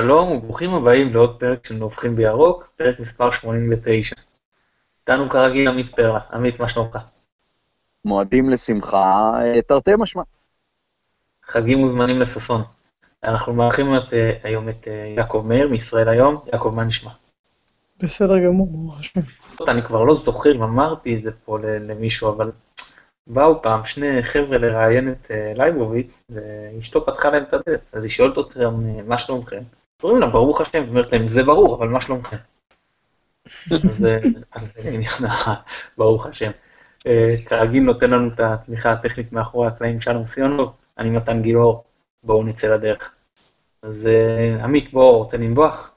שלום וברוכים הבאים לעוד פרק של נובחים בירוק, פרק מספר 89. איתנו כרגיל עמית פרלה. עמית, מה שלומך? מועדים לשמחה, אה, תרתי משמע. חגים מוזמנים לששון. אנחנו מארחים את, אה, היום את אה, יעקב מאיר מישראל היום. יעקב, מה נשמע? בסדר גמור, ברוך השם. אני כבר לא זוכר אם אמרתי את זה פה למישהו, אבל באו פעם שני חבר'ה לראיין את לייבוביץ, ואשתו פתחה להם את הדלת, אז היא שואלת אותם, מה שלומכם? אומרים לה, ברוך השם, אומרת להם, זה ברור, אבל מה שלומכם? אז זה עניין, ברוך השם. כרגיל נותן לנו את התמיכה הטכנית מאחורי הקלעים שלום סיונוב, אני מתן גילאור, בואו נצא לדרך. אז עמית, בוא, רוצה לנבוח?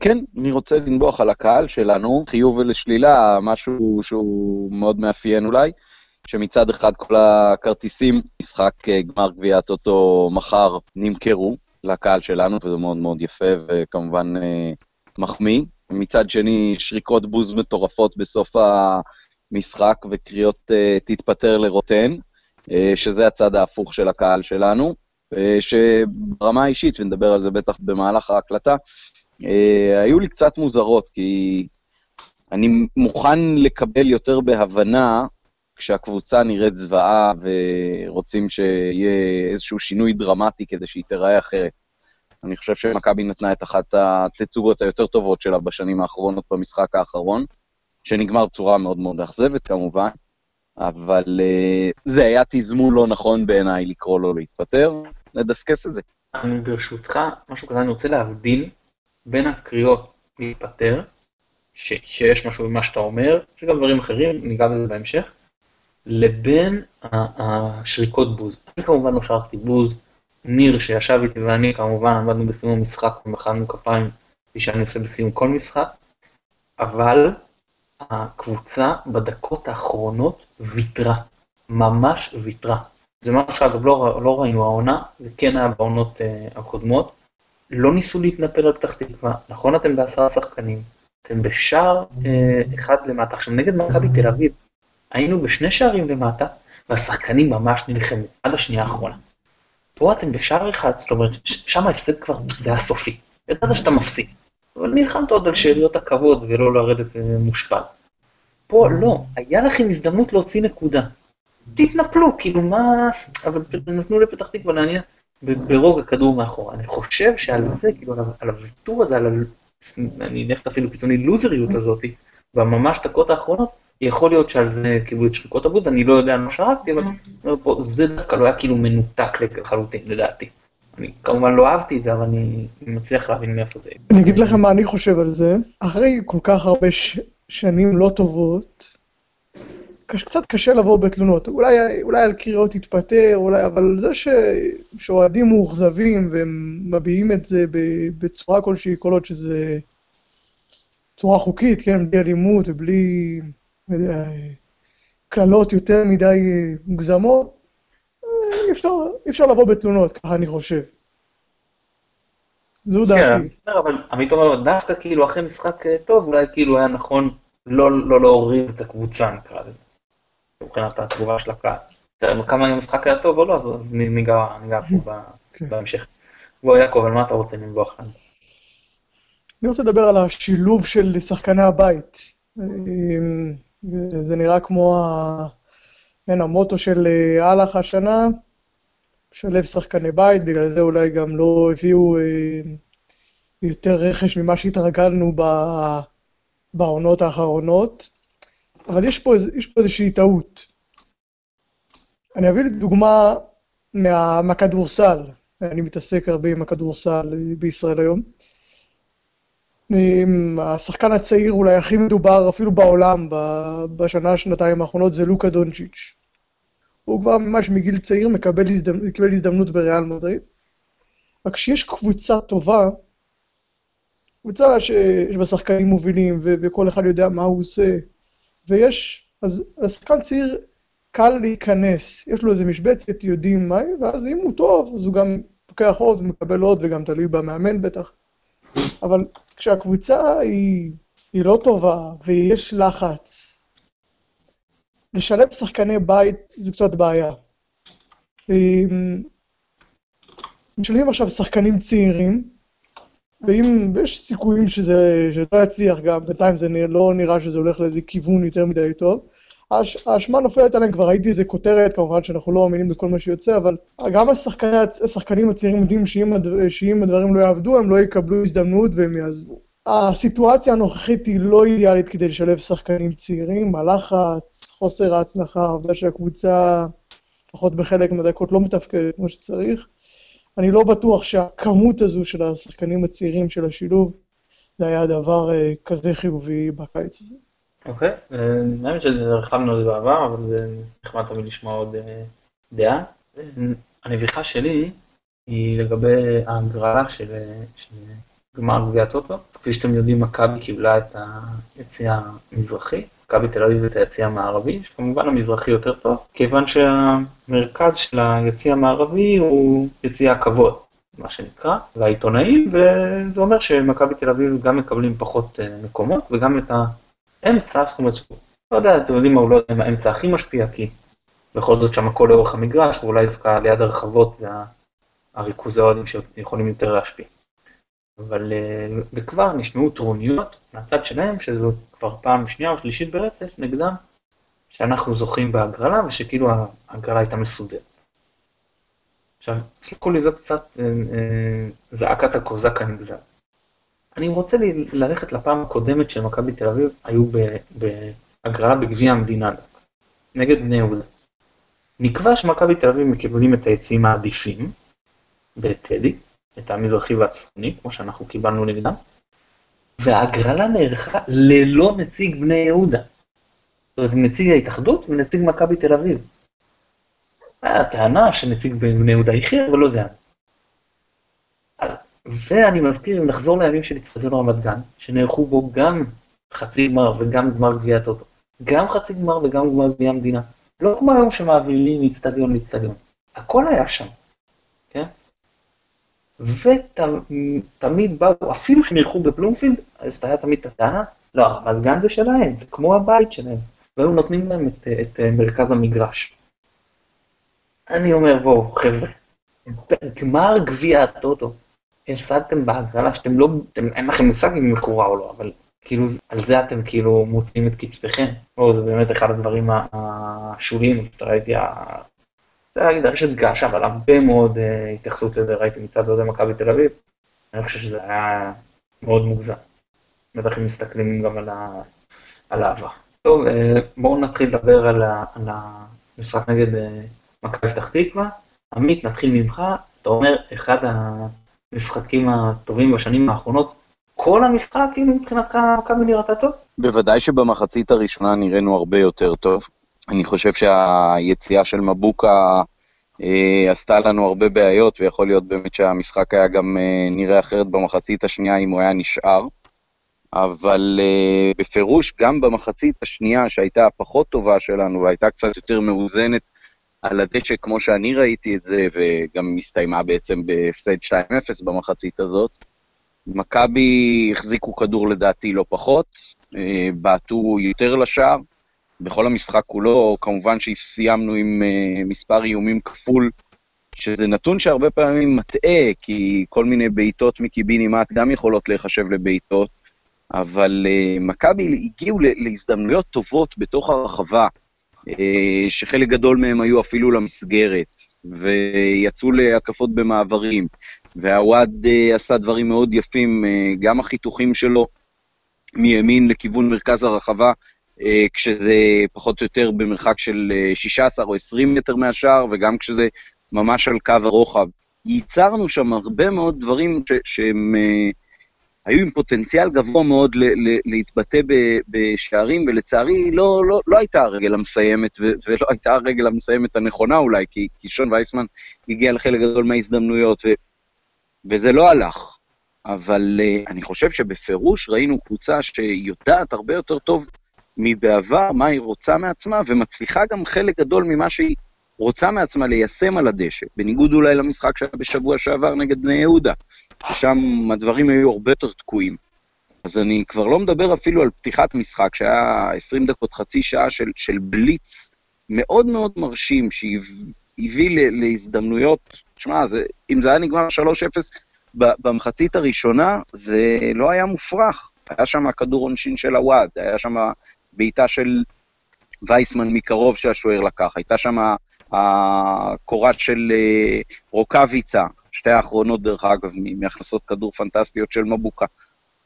כן, אני רוצה לנבוח על הקהל שלנו, חיוב ולשלילה, משהו שהוא מאוד מאפיין אולי, שמצד אחד כל הכרטיסים, משחק גמר גביע הטוטו מחר, נמכרו לקהל שלנו, וזה מאוד מאוד יפה וכמובן מחמיא. מצד שני, שריקות בוז מטורפות בסוף המשחק וקריאות תתפטר לרוטן, שזה הצד ההפוך של הקהל שלנו, שברמה האישית, ונדבר על זה בטח במהלך ההקלטה, היו לי קצת מוזרות, כי אני מוכן לקבל יותר בהבנה כשהקבוצה נראית זוועה ורוצים שיהיה איזשהו שינוי דרמטי כדי שהיא תיראה אחרת. אני חושב שמכבי נתנה את אחת התצוגות היותר טובות שלה בשנים האחרונות במשחק האחרון, שנגמר בצורה מאוד מאוד מאכזבת כמובן, אבל uh, זה היה תזמון לא נכון בעיניי לקרוא לו להתפטר, נדסקס את זה. אני ברשותך, משהו כזה, אני רוצה להבדיל בין הקריאות להתפטר, ש, שיש משהו במה שאתה אומר, יש גם דברים אחרים, ניגע בזה בהמשך, לבין השריקות בוז. אני כמובן לא שרקתי בוז, ניר שישב איתי ואני כמובן עמדנו בסיום המשחק ומחאנו כפיים, כפי שאני עושה בסיום כל משחק, אבל הקבוצה בדקות האחרונות ויתרה, ממש ויתרה. זה משהו שאגב לא, לא ראינו העונה, זה כן היה בעונות uh, הקודמות. לא ניסו להתנפל על פתח תקווה, נכון אתם בעשרה שחקנים, אתם בשער uh, אחד למטה. עכשיו נגד מכבי תל אביב, היינו בשני שערים למטה, והשחקנים ממש נלחמו עד השנייה האחרונה. פה אתם בשער אחד, זאת אומרת, שם ההפסד כבר, זה היה סופי. ידעת שאתה מפסיד, אבל נלחמת עוד על שאריות הכבוד ולא לרדת מושפל. פה לא, היה לכם הזדמנות להוציא נקודה. תתנפלו, כאילו מה... אבל נתנו לפתח תקווה לעניין ברוגע כדור מאחורה. אני חושב שעל זה, כאילו, על הוויתור הזה, על ה... אני נלכת אפילו קיצוני לוזריות הזאת, בממש דקות האחרונות, יכול להיות שעל זה קיבלו את שריקות הבוז, אני לא יודע, לא שרקתי, אבל זה דווקא לא היה כאילו מנותק לחלוטין, לדעתי. אני כמובן לא אהבתי את זה, אבל אני מצליח להבין מאיפה זה. אני אגיד לכם מה אני חושב על זה. אחרי כל כך הרבה ש... שנים לא טובות, קצת קשה לבוא בתלונות. אולי, אולי על קריאות יתפטר, אולי, אבל זה ש... שאוהדים מאוכזבים והם מביעים את זה בצורה כלשהי, כל עוד שזה צורה חוקית, כן, בלי אלימות ובלי... קללות יותר מדי מוגזמות, אי אפשר, אפשר לבוא בתלונות, ככה אני חושב. זו דעתי. כן, אבל עמית אומר, דווקא כאילו אחרי משחק טוב, אולי כאילו היה נכון לא, לא להוריד את הקבוצה, נקרא לזה. מבחינת התגובה של הקהל. כמה המשחק היה טוב או לא, אז ניגע פה כן. בהמשך. בוא יעקב, על מה אתה רוצה לנבוח לנו? אני רוצה לדבר על השילוב של שחקני הבית. זה נראה כמו ה... כן, המוטו של אהלך השנה, שלב שחקני בית, בגלל זה אולי גם לא הביאו אה, יותר רכש ממה שהתרגלנו ב... בעונות האחרונות, אבל יש פה, יש פה איזושהי טעות. אני אביא דוגמה מה, מהכדורסל, אני מתעסק הרבה עם הכדורסל בישראל היום. השחקן הצעיר אולי הכי מדובר אפילו בעולם בשנה, שנתיים האחרונות זה לוקה דונצ'יץ'. הוא כבר ממש מגיל צעיר מקבל הזדמנות, מקבל הזדמנות בריאל מדריד. רק כשיש קבוצה טובה, קבוצה שיש בה שחקנים מובילים ו- וכל אחד יודע מה הוא עושה, ויש, אז לשחקן צעיר קל להיכנס, יש לו איזה משבצת, יודעים מה, ואז אם הוא טוב, אז הוא גם לוקח עוד ומקבל עוד, וגם תלוי במאמן בטח. אבל כשהקבוצה היא, היא לא טובה ויש לחץ, לשלב שחקני בית זה קצת בעיה. משלבים עכשיו שחקנים צעירים, ואם יש סיכויים שזה, שזה לא יצליח גם, בינתיים זה לא נראה שזה הולך לאיזה כיוון יותר מדי טוב. האש- האשמה נופלת עליהם, כבר ראיתי איזה כותרת, כמובן שאנחנו לא מאמינים בכל מה שיוצא, אבל גם השחקני, הצ- השחקנים הצעירים יודעים שאם, הדבר, שאם הדברים לא יעבדו, הם לא יקבלו הזדמנות והם יעזבו. הסיטואציה הנוכחית היא לא אידיאלית כדי לשלב שחקנים צעירים, הלחץ, חוסר ההצלחה, העובדה שהקבוצה, לפחות בחלק מהדקות, לא מתפקדת כמו שצריך. אני לא בטוח שהכמות הזו של השחקנים הצעירים של השילוב, זה היה דבר אה, כזה חיובי בקיץ הזה. אוקיי, אה, האמת שהרחבנו על זה בעבר, אבל זה נחמד תמיד לשמוע עוד אה, דעה. הנביכה שלי היא לגבי ההגרלה של אה, גמר גביע הטוטו. אז כפי שאתם יודעים, מכבי קיבלה את היציע המזרחי, מכבי תל אביב את היציע המערבי, שכמובן המזרחי יותר טוב, כיוון שהמרכז של היציע המערבי הוא יציע הכבוד. מה שנקרא, והעיתונאים, וזה אומר שמכבי תל אביב גם מקבלים פחות מקומות וגם את האמצע, זאת אומרת, לא יודע, אתם יודעים מה, הוא לא יודע אם האמצע הכי משפיע, כי בכל זאת שם הכל לאורך המגרש, ואולי דווקא ליד הרחבות זה ה- הריכוזי האוהדים שיכולים יותר להשפיע. אבל אה, וכבר נשמעו טרוניות מהצד שלהם, שזו כבר פעם שנייה או שלישית ברצף נגדם, שאנחנו זוכים בהגרלה, ושכאילו ההגרלה הייתה מסודרת. עכשיו, תסלחו לי, זאת קצת אה, אה, זעקת הקוזק הנגזל. אני רוצה ללכת לפעם הקודמת של מכבי תל אביב, היו בהגרלה בגביע המדינה, נגד בני יהודה. נקבע שמכבי תל אביב מקבלים את היציעים העדיפים, בטדי, את המזרחי והצפוני, כמו שאנחנו קיבלנו נגדם, וההגרלה נערכה ללא נציג בני יהודה. זאת אומרת, נציג ההתאחדות ונציג מכבי תל אביב. היה טענה שנציג בני יהודה איחר, אבל לא יודע. ואני מזכיר, אם נחזור לימים של אצטדיון רמת גן, שנערכו בו גם חצי גמר וגם גמר גביע הטוטו. גם חצי גמר וגם גמר גביע המדינה. לא כמו היום שמעבירים מאצטדיון לאצטדיון. הכל היה שם, כן? ותמיד באו, אפילו אירחו בבלומפילד, אז היה תמיד את הטענה, לא, רמת גן זה שלהם, זה כמו הבית שלהם. והיו נותנים להם את, את מרכז המגרש. אני אומר, בואו, חבר'ה, גמר גביע הטוטו, הפסדתם בהגרלה שאתם לא, אתם, אין לכם מושג אם היא מכורה או לא, אבל כאילו על זה אתם כאילו מוציאים את קצפכם. בואו, זה באמת אחד הדברים השוליים, ראיתי, ה- זה להגיד רשת געש, אבל הרבה מאוד uh, התייחסות לזה ראיתי מצד אוהדי מכבי תל אביב. אני חושב שזה היה מאוד מוגזם. בטח אם מסתכלים גם על, ה... על העבר. טוב, uh, בואו נתחיל לדבר על, ה... על המשחק נגד uh, מכבי פתח תקווה. עמית, נתחיל ממך. אתה אומר, אחד המשחקים הטובים בשנים האחרונות, כל המשחק, כאילו מבחינתך מכבי נראתה טוב? בוודאי שבמחצית הראשונה נראינו הרבה יותר טוב. אני חושב שהיציאה של מבוקה אה, עשתה לנו הרבה בעיות, ויכול להיות באמת שהמשחק היה גם אה, נראה אחרת במחצית השנייה אם הוא היה נשאר. אבל אה, בפירוש, גם במחצית השנייה, שהייתה הפחות טובה שלנו, והייתה קצת יותר מאוזנת על הדשא, כמו שאני ראיתי את זה, וגם הסתיימה בעצם בהפסד 2-0 במחצית הזאת, מכבי החזיקו כדור לדעתי לא פחות, אה, בעטו יותר לשער. בכל המשחק כולו, כמובן שסיימנו עם uh, מספר איומים כפול, שזה נתון שהרבה פעמים מטעה, כי כל מיני בעיטות מקיבינימט גם יכולות להיחשב לבעיטות, אבל uh, מכבי הגיעו להזדמנויות טובות בתוך הרחבה, שחלק גדול מהם היו אפילו למסגרת, ויצאו להתקפות במעברים, והוואד uh, עשה דברים מאוד יפים, uh, גם החיתוכים שלו מימין לכיוון מרכז הרחבה, כשזה פחות או יותר במרחק של 16 או 20 מטר מהשער, וגם כשזה ממש על קו הרוחב. ייצרנו שם הרבה מאוד דברים ש- שהם היו עם פוטנציאל גבוה מאוד ל- ל- להתבטא ב- בשערים, ולצערי לא, לא, לא הייתה הרגל המסיימת, ו- ולא הייתה הרגל המסיימת הנכונה אולי, כי, כי שון וייסמן הגיע לחלק גדול מההזדמנויות, ו- וזה לא הלך. אבל uh, אני חושב שבפירוש ראינו קבוצה שיודעת הרבה יותר טוב מבעבר, מה היא רוצה מעצמה, ומצליחה גם חלק גדול ממה שהיא רוצה מעצמה ליישם על הדשא, בניגוד אולי למשחק שהיה בשבוע שעבר נגד בני יהודה, ששם הדברים היו הרבה יותר תקועים. אז אני כבר לא מדבר אפילו על פתיחת משחק, שהיה 20 דקות, חצי שעה של, של בליץ מאוד מאוד מרשים, שהביא להזדמנויות, תשמע, אם זה היה נגמר 3-0 במחצית הראשונה זה לא היה מופרך. היה שם כדור עונשין של הוואד, היה שם בעיטה של וייסמן מקרוב שהשוער לקח, הייתה שם הקורת של אה, רוקאביצה, שתי האחרונות דרך אגב, מהכנסות כדור פנטסטיות של מבוקה.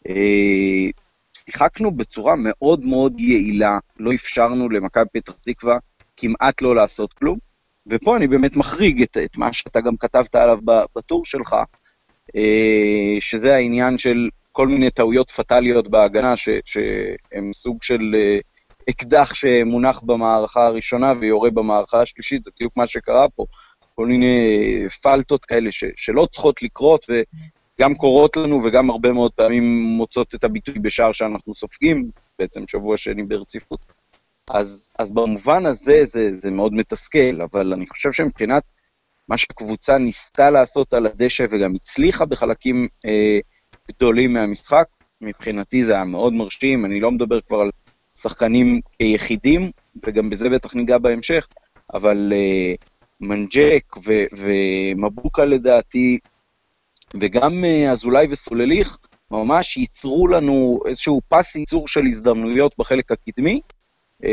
אה, שיחקנו בצורה מאוד מאוד יעילה, לא אפשרנו למכבי פתח תקווה כמעט לא לעשות כלום, ופה אני באמת מחריג את, את מה שאתה גם כתבת עליו בטור שלך, אה, שזה העניין של כל מיני טעויות פטאליות בהגנה, שהן סוג של אקדח שמונח במערכה הראשונה ויורה במערכה השלישית, זה בדיוק מה שקרה פה. כל מיני פלטות כאלה ש, שלא צריכות לקרות, וגם קורות לנו וגם הרבה מאוד פעמים מוצאות את הביטוי בשער שאנחנו סופגים, בעצם שבוע שני ברציפות. אז, אז במובן הזה זה, זה מאוד מתסכל, אבל אני חושב שמבחינת מה שהקבוצה ניסתה לעשות על הדשא וגם הצליחה בחלקים אה, גדולים מהמשחק, מבחינתי זה היה מאוד מרשים, אני לא מדבר כבר על שחקנים יחידים, וגם בזה בטח ניגע בהמשך, אבל uh, מנג'ק ו- ומבוקה לדעתי, וגם uh, אזולאי וסולליך, ממש ייצרו לנו איזשהו פס ייצור של הזדמנויות בחלק הקדמי, uh,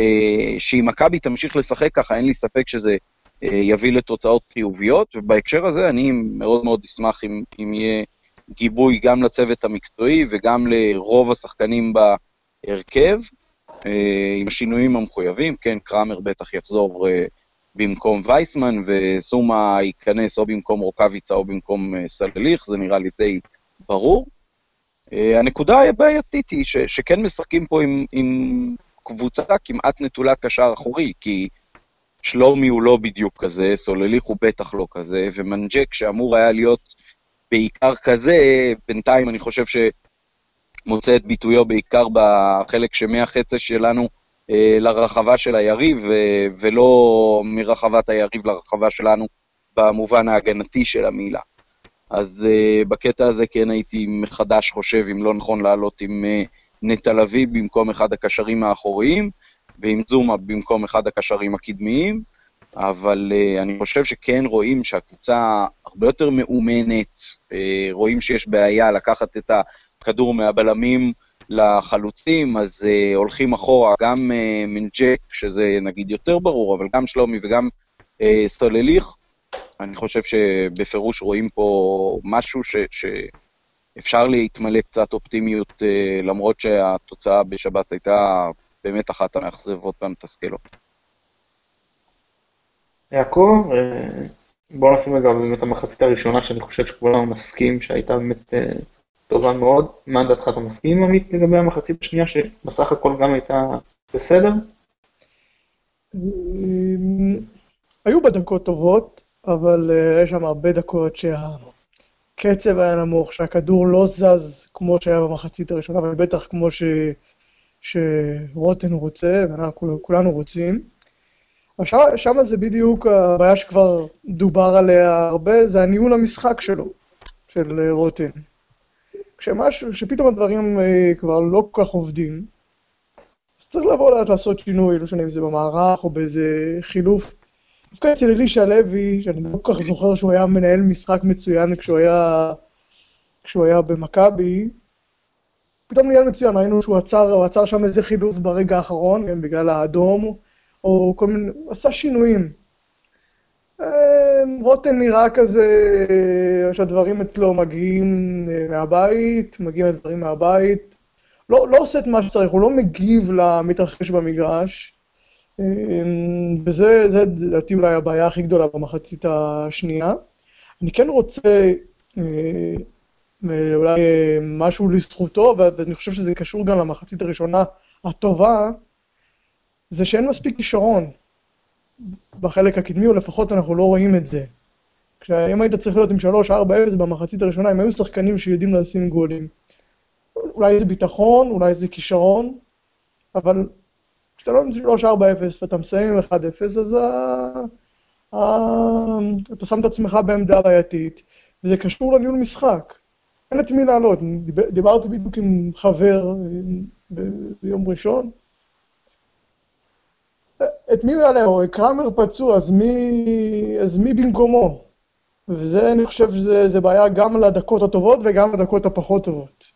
שאם מכבי תמשיך לשחק ככה, אין לי ספק שזה uh, יביא לתוצאות חיוביות, ובהקשר הזה אני מאוד מאוד אשמח אם, אם יהיה גיבוי גם לצוות המקצועי וגם לרוב השחקנים בהרכב, עם השינויים המחויבים, כן, קראמר בטח יחזור אה, במקום וייסמן, וסומה ייכנס או במקום רוקאביצה או במקום אה, סלליך, זה נראה לי די ברור. הנקודה הבעייתית היא ש, שכן משחקים פה עם, עם קבוצה כמעט נטולת קשר אחורי, כי שלומי הוא לא בדיוק כזה, סולליך הוא בטח לא כזה, ומנג'ק שאמור היה להיות בעיקר כזה, בינתיים אני חושב ש... מוצא את ביטויו בעיקר בחלק שמהחצי שלנו אה, לרחבה של היריב, ולא מרחבת היריב לרחבה שלנו במובן ההגנתי של המילה. אז uh, בקטע הזה כן הייתי מחדש חושב אם לא נכון לעלות עם uh, נטע לביא במקום אחד הקשרים האחוריים, ועם זומה במקום אחד הקשרים הקדמיים, אבל אני חושב שכן רואים שהקבוצה הרבה יותר מאומנת, רואים שיש בעיה לקחת את כדור מהבלמים לחלוצים, אז uh, הולכים אחורה, גם uh, מנג'ק, שזה נגיד יותר ברור, אבל גם שלומי וגם uh, סולליך, אני חושב שבפירוש רואים פה משהו ש... שאפשר להתמלא קצת אופטימיות, uh, למרות שהתוצאה בשבת הייתה באמת אחת המאכזבות והמתסכלות. יעקב, בואו נשים רגע באמת המחצית הראשונה שאני חושב שכולנו מסכים שהייתה באמת טובה מאוד. מה דעתך, אתה מסכים עמית לגבי המחצית השנייה, שבסך הכל גם הייתה בסדר? אמ, היו בה דקות טובות, אבל אה, יש שם הרבה דקות שהקצב היה נמוך, שהכדור לא זז כמו שהיה במחצית הראשונה, אבל בטח כמו ש... שרוטן רוצה, ואנחנו כולנו רוצים. שם, שם זה בדיוק הבעיה שכבר דובר עליה הרבה, זה הניהול המשחק שלו, של אה, רוטן. כשמשהו, כשפתאום הדברים אה, כבר לא כל כך עובדים, אז צריך לבוא לאט לעשות שינוי, לא משנה אם זה במערך או באיזה חילוף. דווקא אצל אלישע לוי, שאני לא כל כך זוכר שהוא היה מנהל משחק מצוין כשהוא היה, כשהוא היה במכבי, פתאום נהיה מצוין, ראינו שהוא עצר, עצר שם איזה חילוף ברגע האחרון, כן, בגלל האדום, או כל מיני, הוא עשה שינויים. אמ, רוטן נראה כזה שהדברים אצלו מגיעים אה, מהבית, מגיעים הדברים מהבית. לא, לא עושה את מה שצריך, הוא לא מגיב למתרחש במגרש. אמ, וזה, זה לדעתי אולי הבעיה הכי גדולה במחצית השנייה. אני כן רוצה אה, אולי אה, משהו לזכותו, ואני חושב שזה קשור גם למחצית הראשונה הטובה, זה שאין מספיק כישרון. בחלק הקדמי, או לפחות אנחנו לא רואים את זה. כשאם היית צריך להיות עם 3-4-0 במחצית הראשונה, הם היו שחקנים שיודעים לשים גולים. אולי זה ביטחון, אולי זה כישרון, אבל כשאתה לא עם 3-4-0 ואתה מסיים עם 1-0, אז ה... ה... אתה שם את עצמך בעמדה בעייתית, וזה קשור לניהול משחק. אין את מי לעלות. דיברתי בדיוק עם חבר ביום ראשון, את מי הוא יעלה? קראמר פצוע, אז מי, אז מי במקומו? וזה, אני חושב שזה בעיה גם לדקות הטובות וגם לדקות הפחות טובות.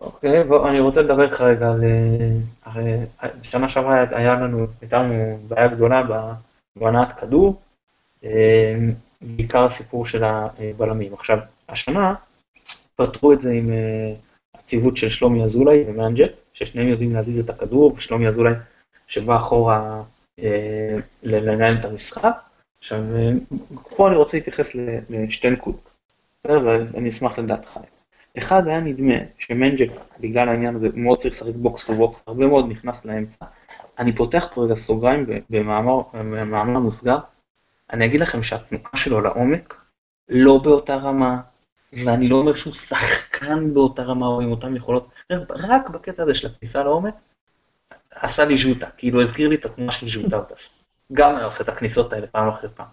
אוקיי, בוא, אני רוצה לדבר איתך רגע על... אה, הרי שנה שעברה היה לנו, הייתה לנו בעיה גדולה בהנעת כדור, אה, בעיקר הסיפור של הבלמים. עכשיו, השנה פתרו את זה עם אה, הציוות של שלומי אזולאי ומאנג'ק, ששניהם יודעים להזיז את הכדור, ושלומי אזולאי שבא אחורה לנהל את המשחק. עכשיו, פה אני רוצה להתייחס לשתי נקודות, ואני אשמח לדעתך. אחד היה נדמה שמנג'ק, בגלל העניין הזה, מאוד צריך לשחק box to box, הרבה מאוד נכנס לאמצע. אני פותח פה רגע סוגריים במאמר מוסגר, אני אגיד לכם שהתנועה שלו לעומק לא באותה רמה, ואני לא אומר שהוא שחקן באותה רמה או עם אותן יכולות, רק בקטע הזה של הכניסה לעומק, עשה לי ז'וטה, כאילו הזכיר לי את התנועה של ז'וטאוטס. גם היה עושה את הכניסות האלה פעם אחרי פעם.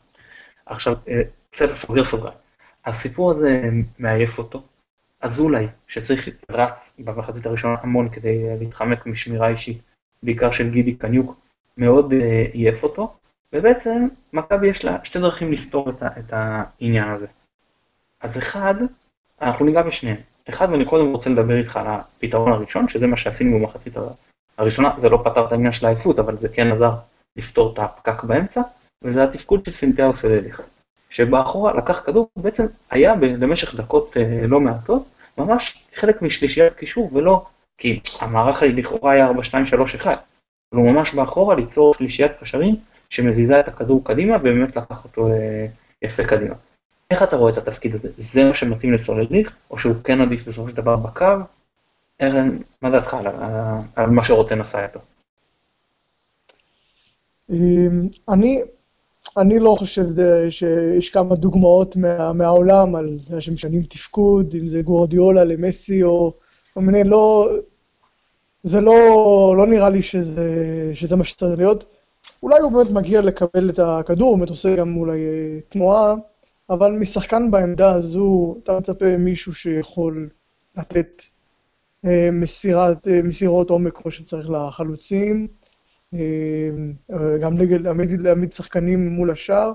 עכשיו, אה, בסדר, סוגר סוגריים. הסיפור הזה מעייף אותו, אזולאי, שצריך רץ במחצית הראשונה המון כדי להתחמק משמירה אישית, בעיקר של גידי קניוק, מאוד אה, עייף אותו, ובעצם מכבי יש לה שתי דרכים לפתור את, את העניין הזה. אז אחד, אנחנו ניגע בשניהם. אחד, ואני קודם רוצה לדבר איתך על הפתרון הראשון, שזה מה שעשינו במחצית הראשונה, זה לא פתר את העניין של העייפות, אבל זה כן עזר לפתור את הפקק באמצע, וזה התפקוד של סינטיאו סלליך. שבאחורה לקח כדור, בעצם היה למשך דקות אה, לא מעטות, ממש חלק משלישיית קישור, ולא, כי המערך לכאורה היה 4-2-3-1, אבל הוא ממש באחורה ליצור שלישיית קשרים שמזיזה את הכדור קדימה, ובאמת לקח אותו אה, יפה קדימה. איך אתה רואה את התפקיד הזה? זה מה שמתאים לסולליך, או שהוא כן עדיף בסופו של דבר בקו? ארן, מה דעתך על, על מה שרוטן עשה איתו? אמ, אני, אני לא חושב שיש כמה דוגמאות מה, מהעולם על שמשנים תפקוד, אם זה גורדיולה למסי או כל מיני, לא... זה לא, לא נראה לי שזה, שזה מה שצריך להיות. אולי הוא באמת מגיע לקבל את הכדור, הוא באמת עושה גם אולי אה, תנועה, אבל משחקן בעמדה הזו, אתה מצפה מישהו שיכול לתת אה, מסירת, אה, מסירות עומק כמו שצריך לחלוצים, אה, גם נגד, להעמיד, להעמיד שחקנים מול השאר,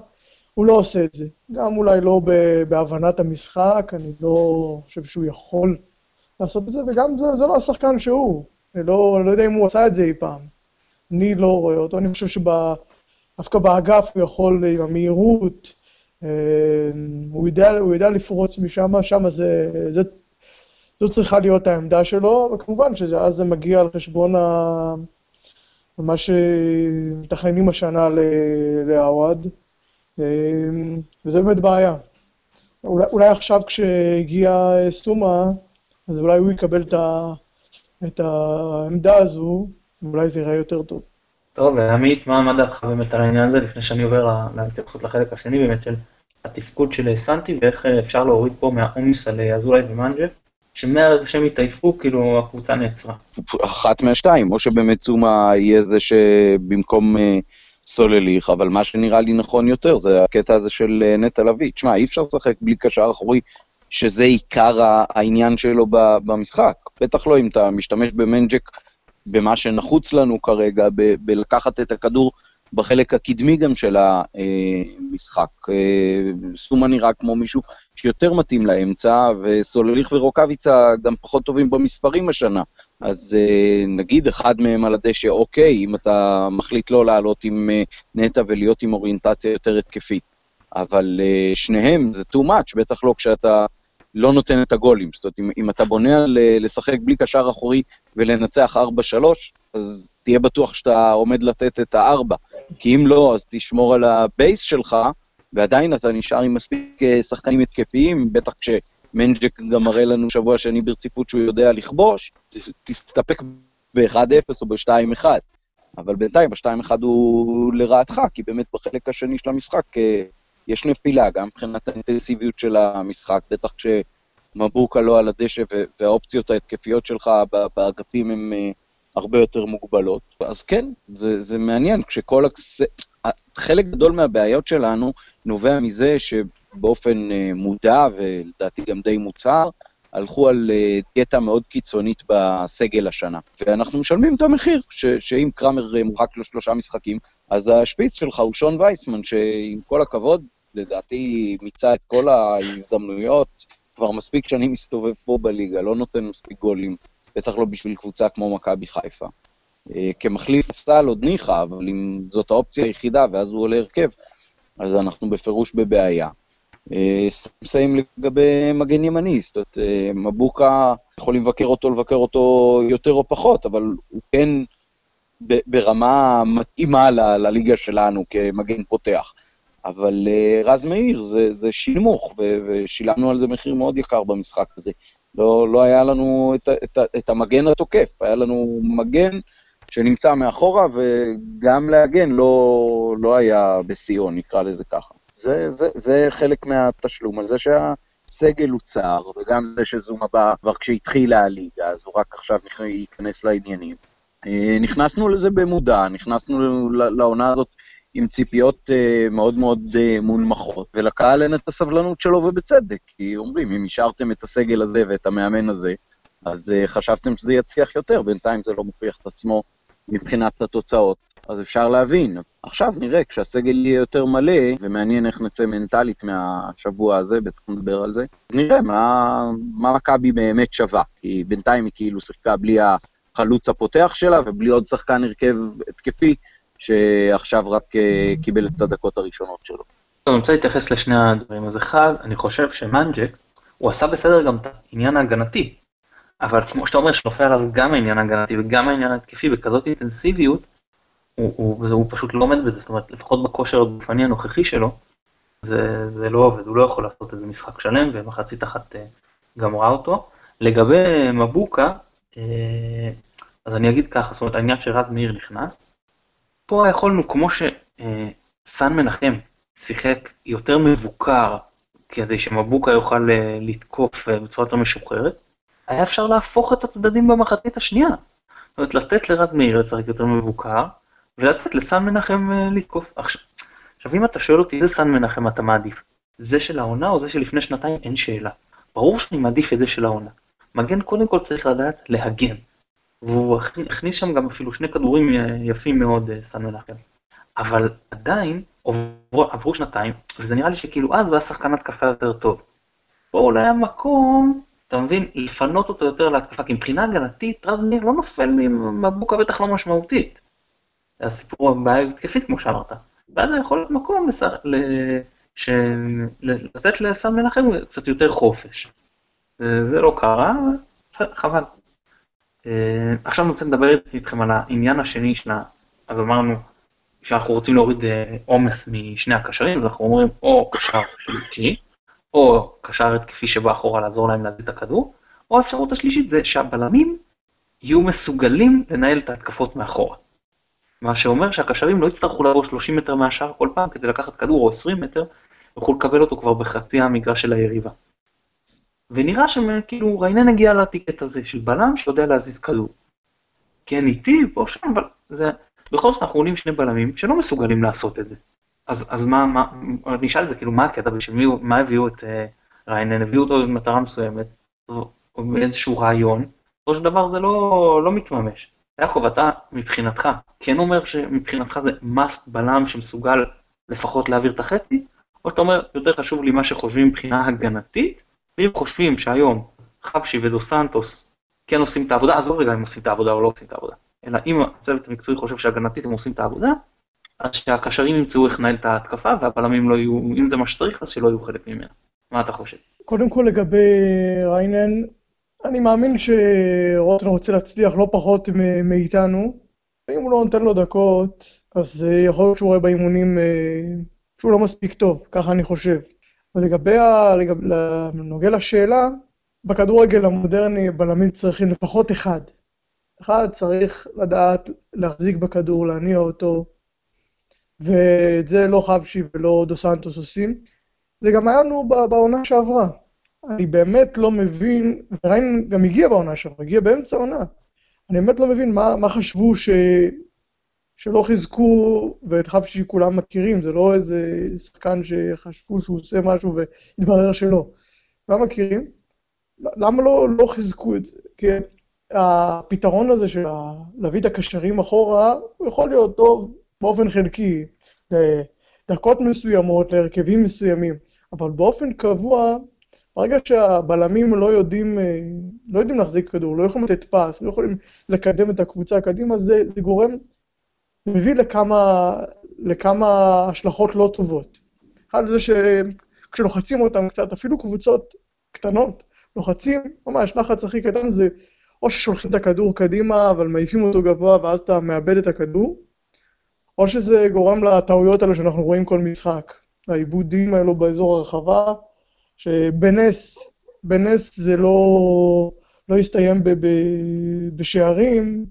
הוא לא עושה את זה. גם אולי לא בהבנת המשחק, אני לא חושב שהוא יכול לעשות את זה, וגם זה, זה לא השחקן שהוא. אני לא, לא יודע אם הוא עשה את זה אי פעם. אני לא רואה אותו, אני חושב שדווקא באגף הוא יכול עם המהירות, אה, הוא יודע, הוא יודע לפרוץ משם, שם זה, זה, זו צריכה להיות העמדה שלו, וכמובן שאז זה מגיע על חשבון ה... מה שמתכננים השנה לעווד, וזה באמת בעיה. אולי, אולי עכשיו כשהגיע סטומה, אז אולי הוא יקבל את, ה, את העמדה הזו, ואולי זה ייראה יותר טוב. טוב, עמית, מה, מה דעתך באמת על העניין הזה, לפני שאני עובר להתייחסות לחלק השני באמת של התפקוד של סנטי, ואיך אפשר להוריד פה מהעומס על אזולאי ומנג'ה? שמהרגע שהם התעייפו, כאילו הקבוצה נעצרה. אחת מהשתיים, או שבאמת צומה יהיה זה שבמקום uh, סולליך, אבל מה שנראה לי נכון יותר זה הקטע הזה של נטע לביא. תשמע, אי אפשר לשחק בלי קשר אחורי, שזה עיקר העניין שלו במשחק. בטח לא אם אתה משתמש במנג'ק במה שנחוץ לנו כרגע, בלקחת את הכדור בחלק הקדמי גם של המשחק. אה, סומה נראה כמו מישהו שיותר מתאים לאמצע, וסולליך ורוקאביצה גם פחות טובים במספרים השנה. אז אה, נגיד אחד מהם על הדשא, אוקיי, אם אתה מחליט לא לעלות עם אה, נטע ולהיות עם אוריינטציה יותר התקפית. אבל שניהם זה too much, בטח לא כשאתה לא נותן את הגולים. זאת אומרת, אם, אם אתה בונה על לשחק בלי קשר אחורי ולנצח 4-3, אז תהיה בטוח שאתה עומד לתת את הארבע. כי אם לא, אז תשמור על ה base שלך, ועדיין אתה נשאר עם מספיק אה, שחקנים התקפיים, בטח כשמנג'ק גם מראה לנו שבוע שני ברציפות שהוא יודע לכבוש, תסתפק ב-1-0 או ב-2-1. אבל בינתיים ה-2-1 הוא לרעתך, כי באמת בחלק השני של המשחק אה, יש נפילה, גם מבחינת האינטנסיביות של המשחק, בטח כשמבוקה לא על הדשא והאופציות ההתקפיות שלך באגפים אה, הרבה יותר מוגבלות. אז כן, זה, זה מעניין, כשכל... הקס... חלק גדול מהבעיות שלנו נובע מזה שבאופן אה, מודע, ולדעתי גם די מוצהר, הלכו על אה, דיאטה מאוד קיצונית בסגל השנה. ואנחנו משלמים את המחיר, ש, שאם קרמר אה, מורחק לו שלושה משחקים, אז השפיץ שלך הוא שון וייסמן, שעם כל הכבוד, לדעתי מיצה את כל ההזדמנויות, כבר מספיק שנים מסתובב פה בליגה, לא נותן מספיק גולים, בטח לא בשביל קבוצה כמו מכבי חיפה. אה, כמחליף סל עוד ניחא, אבל אם זאת האופציה היחידה ואז הוא עולה הרכב, אז אנחנו בפירוש בבעיה. מסיים לגבי מגן ימני, זאת אומרת, אה, מבוקה, יכולים לבקר אותו, לבקר אותו יותר או פחות, אבל הוא כן ברמה מתאימה לליגה שלנו כמגן פותח. אבל אה, רז מאיר זה, זה שינמוך, ו- ושילמנו על זה מחיר מאוד יקר במשחק הזה. לא, לא היה לנו את, את, את המגן התוקף, היה לנו מגן שנמצא מאחורה, וגם להגן לא, לא היה בשיאו, נקרא לזה ככה. זה, זה, זה חלק מהתשלום, על זה שהסגל הוא צר, וגם זה שזומה בא כבר כשהתחילה הליגה, אז הוא רק עכשיו ייכנס לעניינים. אה, נכנסנו לזה במודע, נכנסנו לעונה הזאת עם ציפיות אה, מאוד מאוד אה, מונמכות, ולקהל אין את הסבלנות שלו ובצדק, כי אומרים, אם השארתם את הסגל הזה ואת המאמן הזה, אז חשבתם שזה יצליח יותר, בינתיים זה לא מוכיח את עצמו מבחינת התוצאות. אז אפשר להבין. עכשיו נראה, כשהסגל יהיה יותר מלא, ומעניין איך נצא מנטלית מהשבוע הזה, בטח נדבר על זה, נראה מה, מה מכבי באמת שווה. כי בינתיים היא כאילו שיחקה בלי החלוץ הפותח שלה, ובלי עוד שחקן הרכב התקפי, שעכשיו רק uh, קיבל את הדקות הראשונות שלו. אני רוצה להתייחס לשני הדברים. אז אחד, אני חושב שמנג'ק, הוא עשה בסדר גם את העניין ההגנתי. אבל כמו שאתה אומר, שנופל עליו גם העניין ההגנתי וגם העניין ההתקפי בכזאת אינטנסיביות, הוא, הוא, הוא פשוט לא עומד בזה, זאת אומרת, לפחות בכושר הגופני הנוכחי שלו, זה, זה לא עובד, הוא לא יכול לעשות איזה משחק שלם, ומחצית אחת אה, גמרה אותו. לגבי מבוקה, אה, אז אני אגיד ככה, זאת אומרת, העניין שרז מאיר נכנס, פה יכולנו, כמו שסן מנחם שיחק יותר מבוקר, כדי שמבוקה יוכל אה, לתקוף בצורה יותר משוחררת, היה אפשר להפוך את הצדדים במחצית השנייה. זאת אומרת, לתת לרז מאיר לשחק יותר מבוקר, ולתת לסן מנחם אה, לתקוף. עכשיו, אם אתה שואל אותי איזה סן מנחם אתה מעדיף, זה של העונה או זה של לפני שנתיים, אין שאלה. ברור שאני מעדיף את זה של העונה. מגן קודם כל צריך לדעת להגן. והוא הכניס שם גם אפילו שני כדורים אה, יפים מאוד, אה, סן מנחם. אבל עדיין עברו, עברו שנתיים, וזה נראה לי שכאילו אז הוא היה שחקן התקפה יותר טוב. פה אולי היה מקום, אתה מבין, לפנות אותו יותר להתקפה, כי מבחינה הגנתית, רז ניר לא נופל מבוקה בטח לא משמעותית. הסיפור הבעיה התקפית כמו שאמרת. ואז זה יכול להיות מקום לס... ל... ש... לתת לסן מנחם קצת יותר חופש. זה לא קרה, חבל. אה, עכשיו אני רוצה לדבר איתכם על העניין השני של ה... אז אמרנו שאנחנו רוצים להוריד אה, עומס משני הקשרים, אז אנחנו אומרים או קשר שלישי, או קשר התקפי שבא אחורה לעזור להם להזיז את הכדור, או האפשרות השלישית זה שהבלמים יהיו מסוגלים לנהל את ההתקפות מאחורה. מה שאומר שהקשרים לא יצטרכו לעבור 30 מטר מהשאר כל פעם כדי לקחת כדור או 20 מטר, יוכלו לקבל אותו כבר בחצי המגרש של היריבה. ונראה שכאילו ריינן הגיע לטיקט הזה של בלם שיודע להזיז כדור. כן איטי פה שם, אבל זה... בכל זאת אנחנו עולים שני בלמים שלא מסוגלים לעשות את זה. אז, אז מה, מה, אני אשאל את זה, כאילו, מה הקטע, בשביל מה הביאו את uh, ריינן, הביאו אותו במטרה מסוימת, או באיזשהו רעיון, בסופו של דבר זה לא, לא מתממש. יעקב, אתה מבחינתך, כן אומר שמבחינתך זה must בלם שמסוגל לפחות להעביר את החצי, או שאתה אומר, יותר חשוב לי מה שחושבים מבחינה הגנתית, ואם חושבים שהיום חבשי ודו סנטוס כן עושים את העבודה, עזוב רגע אם עושים את העבודה או לא עושים את העבודה, אלא אם הצוות המקצועי חושב שהגנתית הם עושים את העבודה, אז שהקשרים ימצאו איך לנהל את ההתקפה, והבלמים לא יהיו, אם זה מה שצריך, אז שלא יהיו חלק ממנה. מה אתה חושב? קודם כל לגבי ריינן, אני מאמין שרוטן רוצה להצליח לא פחות מאיתנו, ואם הוא לא נותן לו דקות, אז אה, יכול להיות שהוא רואה באימונים אה, שהוא לא מספיק טוב, ככה אני חושב. ולגבי, נוגע לשאלה, בכדורגל המודרני בלמים צריכים לפחות אחד. אחד צריך לדעת להחזיק בכדור, להניע אותו, ואת זה לא חבשי ולא דו סנטוס עושים. זה גם היה לנו בעונה שעברה. אני באמת לא מבין, וריין גם הגיע בעונה שם, הגיע באמצע העונה. אני באמת לא מבין מה, מה חשבו ש... שלא חיזקו, ואת חפשי כולם מכירים, זה לא איזה שחקן שחשבו שהוא עושה משהו והתברר שלא. כולם מכירים. למה לא, לא חיזקו את זה? כי הפתרון הזה של להביא את הקשרים אחורה, הוא יכול להיות טוב באופן חלקי, לדקות מסוימות, להרכבים מסוימים, אבל באופן קבוע, ברגע שהבלמים לא יודעים, לא יודעים להחזיק כדור, לא יכולים לתת פס, לא יכולים לקדם את הקבוצה קדימה, זה, זה גורם, מביא לכמה, לכמה השלכות לא טובות. אחד זה שכשלוחצים אותם קצת, אפילו קבוצות קטנות, לוחצים, ממש לחץ הכי קטן זה או ששולחים את הכדור קדימה, אבל מעיפים אותו גבוה ואז אתה מאבד את הכדור, או שזה גורם לטעויות האלה שאנחנו רואים כל משחק. העיבודים האלו באזור הרחבה, שבנס, בנס זה לא, לא הסתיים ב, ב, בשערים,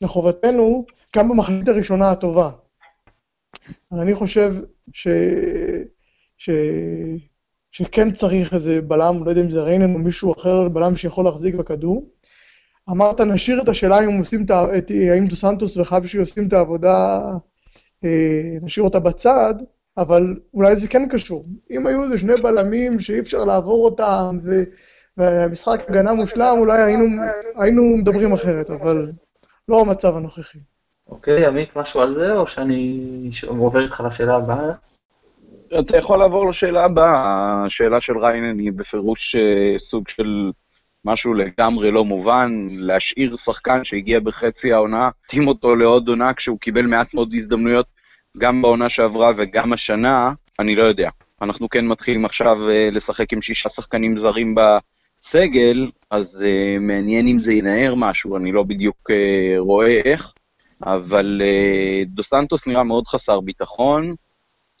לחובתנו, גם במחצית הראשונה הטובה. אני חושב ש, ש, שכן צריך איזה בלם, לא יודע אם זה ריינן או מישהו אחר, בלם שיכול להחזיק בכדור. אמרת, נשאיר את השאלה אם עושים את ה... האם דו סנטוס וחבשי עושים את העבודה, אה, נשאיר אותה בצד, אבל אולי זה כן קשור. אם היו איזה שני בלמים שאי אפשר לעבור אותם, ו... והמשחק הגנה מושלם, אולי היינו, היינו מדברים אחרת, אבל לא המצב הנוכחי. אוקיי, עמית, משהו על זה, או שאני עובר איתך לשאלה הבאה? אתה יכול לעבור לשאלה הבאה. השאלה של ריינן היא בפירוש אה, סוג של משהו לגמרי לא מובן, להשאיר שחקן שהגיע בחצי העונה, להתאים אותו לעוד עונה כשהוא קיבל מעט מאוד הזדמנויות גם בעונה שעברה וגם השנה, אני לא יודע. אנחנו כן מתחילים עכשיו אה, לשחק עם שישה שחקנים זרים בסגל, אז uh, מעניין אם זה ינער משהו, אני לא בדיוק רואה איך, אבל uh, דו סנטוס נראה מאוד חסר ביטחון,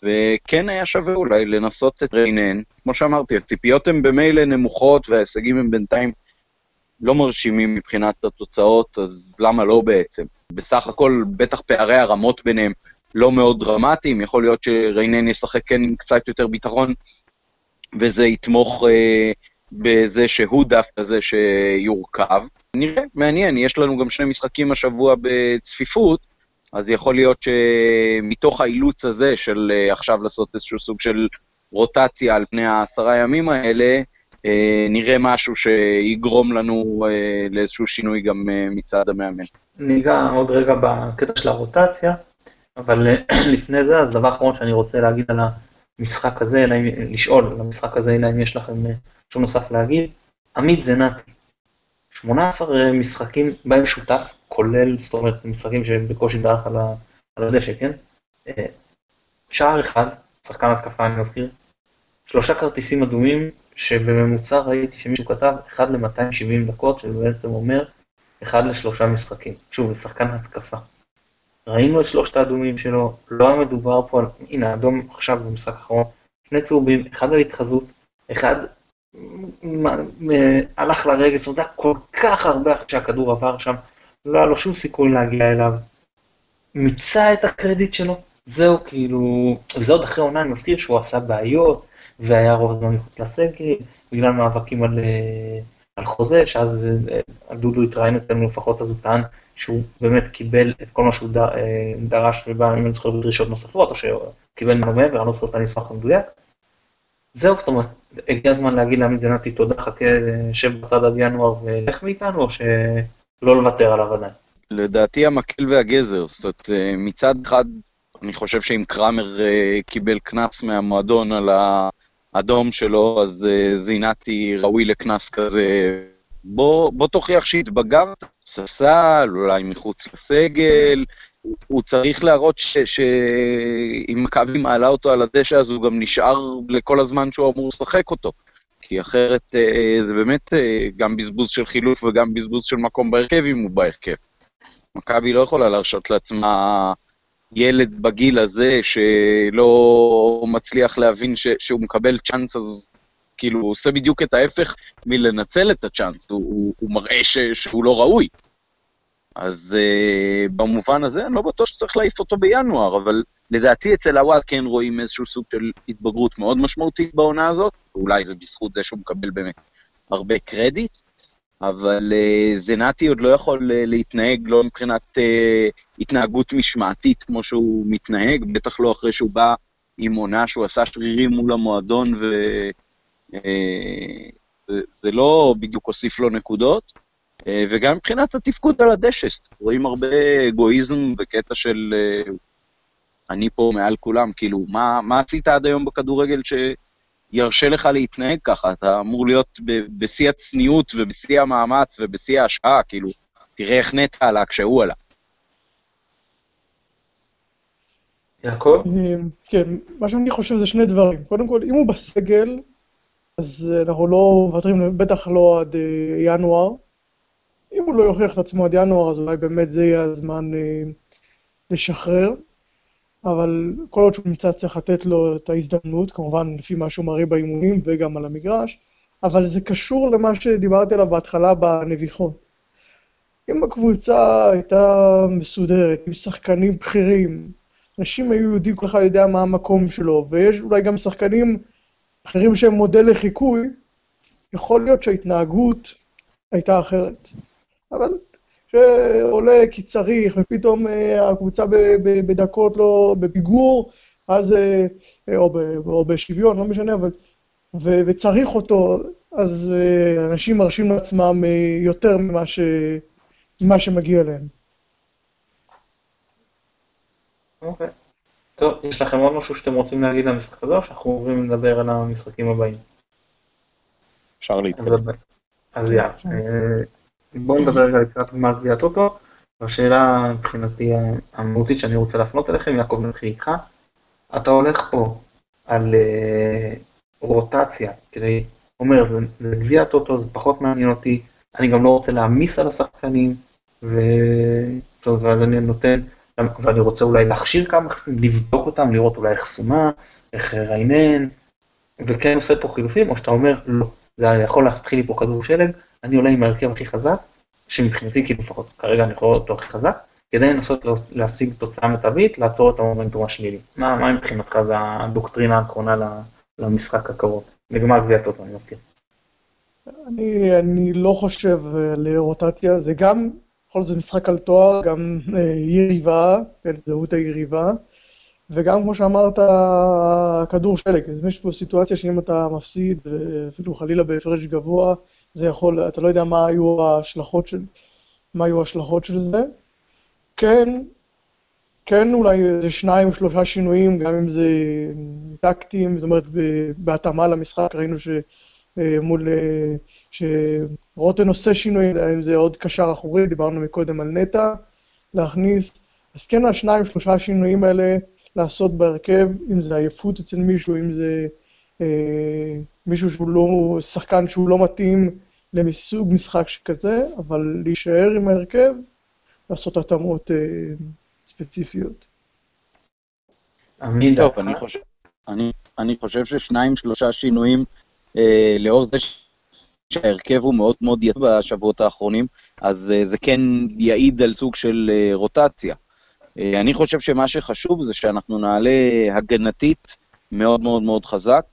וכן היה שווה אולי לנסות את ריינן. כמו שאמרתי, הציפיות הן במילא נמוכות וההישגים הם בינתיים לא מרשימים מבחינת התוצאות, אז למה לא בעצם? בסך הכל, בטח פערי הרמות ביניהם לא מאוד דרמטיים, יכול להיות שריינן ישחק כן עם קצת יותר ביטחון, וזה יתמוך אה, בזה שהוא דווקא זה שיורכב. נראה, מעניין, יש לנו גם שני משחקים השבוע בצפיפות, אז יכול להיות שמתוך האילוץ הזה של uh, עכשיו לעשות איזשהו סוג של רוטציה על פני העשרה ימים האלה, uh, נראה משהו שיגרום לנו uh, לאיזשהו שינוי גם מצד המאמן. ניגע עוד רגע בקטע של הרוטציה, אבל לפני זה, אז דבר אחרון שאני רוצה להגיד על המשחק הזה, אלא אם, לשאול על המשחק הזה, אלא אם יש לכם משהו נוסף להגיד. עמית זנתי, 18 משחקים בהם שותף, כולל, זאת אומרת, משחקים שבקושי דרך על, על הדשא, כן? אה, שער אחד, שחקן התקפה אני מזכיר, שלושה כרטיסים אדומים, שבממוצע ראיתי שמישהו כתב 1 ל-270 דקות, שבעצם אומר 1 לשלושה משחקים. שוב, שחקן התקפה. ראינו את שלושת האדומים שלו, לא היה מדובר פה על, הנה, אדום עכשיו במשחק האחרון, שני צהובים, אחד על התחזות, אחד הלך לרגל, זאת אומרת, כל כך הרבה אחרי שהכדור עבר שם, לא היה לו שום סיכוי להגיע אליו. מיצה את הקרדיט שלו, זהו כאילו, וזה עוד אחרי עונה, אני מזכיר שהוא עשה בעיות, והיה רוב הזמן מחוץ לסגל, בגלל מאבקים על, אה, על חוזה, שאז אה, דודו התראיין אצלנו לפחות, אז הוא טען שהוא באמת קיבל את כל מה שהוא אה, דרש, ובא, אם אני זוכר, בדרישות נוספות, או שקיבל ממנו מעבר, אני לא זוכר את הניסוח המדויק. זהו, זאת אומרת, הגיע הזמן להגיד לעמית זנתי תודה, חכה, שב בצד עד ינואר ולך מאיתנו, או שלא לוותר עליו עדיין? לדעתי המקל והגזר, זאת אומרת, אה, מצד אחד, אני חושב שאם קראמר אה, קיבל קנס מהמועדון על האדום שלו, אז אה, זינתי ראוי לקנס כזה. בוא, בוא תוכיח שהתבגרת, ספסל, אולי מחוץ לסגל, הוא צריך להראות שאם מכבי מעלה אותו על הדשא, אז הוא גם נשאר לכל הזמן שהוא אמור לשחק אותו. כי אחרת אה, זה באמת אה, גם בזבוז של חילוף וגם בזבוז של מקום בהרכב אם הוא בהרכב. מכבי לא יכולה להרשות לעצמה ילד בגיל הזה שלא מצליח להבין ש, שהוא מקבל צ'אנס, אז כאילו הוא עושה בדיוק את ההפך מלנצל את הצ'אנס, הוא, הוא, הוא מראה ש, שהוא לא ראוי. אז uh, במובן הזה אני לא בטוח שצריך להעיף אותו בינואר, אבל לדעתי אצל הוואט כן רואים איזשהו סוג של התבגרות מאוד משמעותית בעונה הזאת, ואולי זה בזכות זה שהוא מקבל באמת הרבה קרדיט, אבל uh, זנתי עוד לא יכול uh, להתנהג לא מבחינת uh, התנהגות משמעתית כמו שהוא מתנהג, בטח לא אחרי שהוא בא עם עונה שהוא עשה שרירים מול המועדון ו... זה, זה לא בדיוק הוסיף לו נקודות. אה, וגם מבחינת התפקוד על הדשא, רואים הרבה אגואיזם בקטע של אה, אני פה מעל כולם, כאילו, מה, מה עשית עד היום בכדורגל שירשה לך להתנהג ככה? אתה אמור להיות בשיא הצניעות ובשיא המאמץ ובשיא ההשקעה, כאילו, תראה איך נטע עלה כשהוא עלה. יעקב? כן, מה שאני חושב זה שני דברים. קודם כל, אם הוא בסגל, אז אנחנו לא מוותרים, בטח לא עד אה, ינואר. אם הוא לא יוכיח את עצמו עד ינואר, אז אולי באמת זה יהיה הזמן אה, לשחרר. אבל כל עוד שהוא נמצא צריך לתת לו את ההזדמנות, כמובן לפי מה שהוא מראה באימונים וגם על המגרש, אבל זה קשור למה שדיברתי עליו בהתחלה בנביחות. אם הקבוצה הייתה מסודרת, עם שחקנים בכירים, אנשים היו יודעים, כל אחד יודע מה המקום שלו, ויש אולי גם שחקנים אחרים שהם מודל לחיקוי, יכול להיות שההתנהגות הייתה אחרת. אבל שעולה כי צריך, ופתאום אה, הקבוצה בדקות לא, בפיגור, אז, אה, או, ב, או בשוויון, לא משנה, אבל, ו, וצריך אותו, אז אה, אנשים מרשים לעצמם יותר ממה, ש, ממה שמגיע להם. אוקיי. Okay. טוב, יש לכם עוד משהו שאתם רוצים להגיד למשחק הזה, או שאנחנו עוברים לדבר על המשחקים הבאים? אפשר להתקדם. אז יאללה. בואו נדבר רגע לקראת גמר גביע הטוטו. השאלה מבחינתי המהותית שאני רוצה להפנות אליכם, יעקב נתחיל איתך. אתה הולך פה על uh, רוטציה, כדי, אומר, זה, זה גביע הטוטו, זה פחות מעניין אותי, אני גם לא רוצה להעמיס על השחקנים, ו... טוב, ואז אני נותן, ואני רוצה אולי להכשיר כמה, לבדוק אותם, לראות אולי איך סומה, איך ריינן, וכן עושה פה חילופים, או שאתה אומר, לא, זה יכול להתחיל לי פה כדור שלג, אני עולה עם ההרכב הכי חזק, שמבחינתי כאילו לפחות כרגע אני יכול אותו הכי חזק, כדי לנסות להשיג תוצאה מיטבית, לעצור את המומנטום השלילי. מה, מה מבחינתך זה הדוקטרינה הנכונה למשחק הקרוב? לגמר גביע טוטו, אני מזכיר. אני, אני לא חושב על רוטציה, זה גם, בכל זאת משחק על תואר, גם אה, יריבה, כן, זהות היריבה. וגם כמו שאמרת, כדור שלג, יש פה סיטואציה שאם אתה מפסיד, אפילו חלילה בהפרש גבוה, זה יכול, אתה לא יודע מה היו ההשלכות של, מה היו ההשלכות של זה. כן, כן אולי איזה שניים, שלושה שינויים, גם אם זה טקטיים, זאת אומרת, בהתאמה למשחק, ראינו ש... מול... שרוטן עושה שינויים, אם זה עוד קשר אחורי, דיברנו מקודם על נטע, להכניס, אז כן, השניים, שלושה שינויים האלה, לעשות בהרכב, אם זה עייפות אצל מישהו, אם זה אה, מישהו שהוא לא, שחקן שהוא לא מתאים למסוג משחק שכזה, אבל להישאר עם ההרכב, לעשות התאמות אה, ספציפיות. טוב, אני חושב, אני, אני חושב ששניים, שלושה שינויים, אה, לאור זה שההרכב הוא מאוד מאוד יצא בשבועות האחרונים, אז אה, זה כן יעיד על סוג של אה, רוטציה. אה, אני חושב שמה שחשוב זה שאנחנו נעלה הגנתית מאוד מאוד מאוד חזק.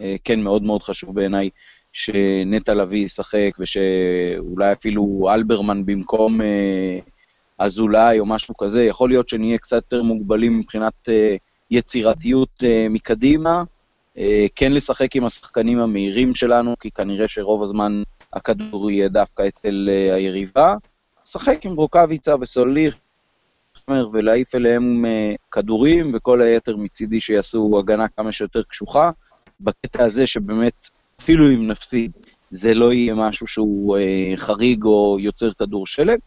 אה, כן, מאוד מאוד חשוב בעיניי שנטע לביא ישחק, ושאולי אפילו אלברמן במקום אה, אזולאי או משהו כזה. יכול להיות שנהיה קצת יותר מוגבלים מבחינת יצירתיות מקדימה. כן לשחק עם השחקנים המהירים שלנו, כי כנראה שרוב הזמן הכדור יהיה דווקא אצל היריבה. לשחק עם רוקאביצה וסוליר, ולהעיף אליהם אה, כדורים, וכל היתר מצידי שיעשו הגנה כמה שיותר קשוחה. בקטע הזה שבאמת, אפילו אם נפסיד, זה לא יהיה משהו שהוא אה, חריג או יוצר כדור שלג.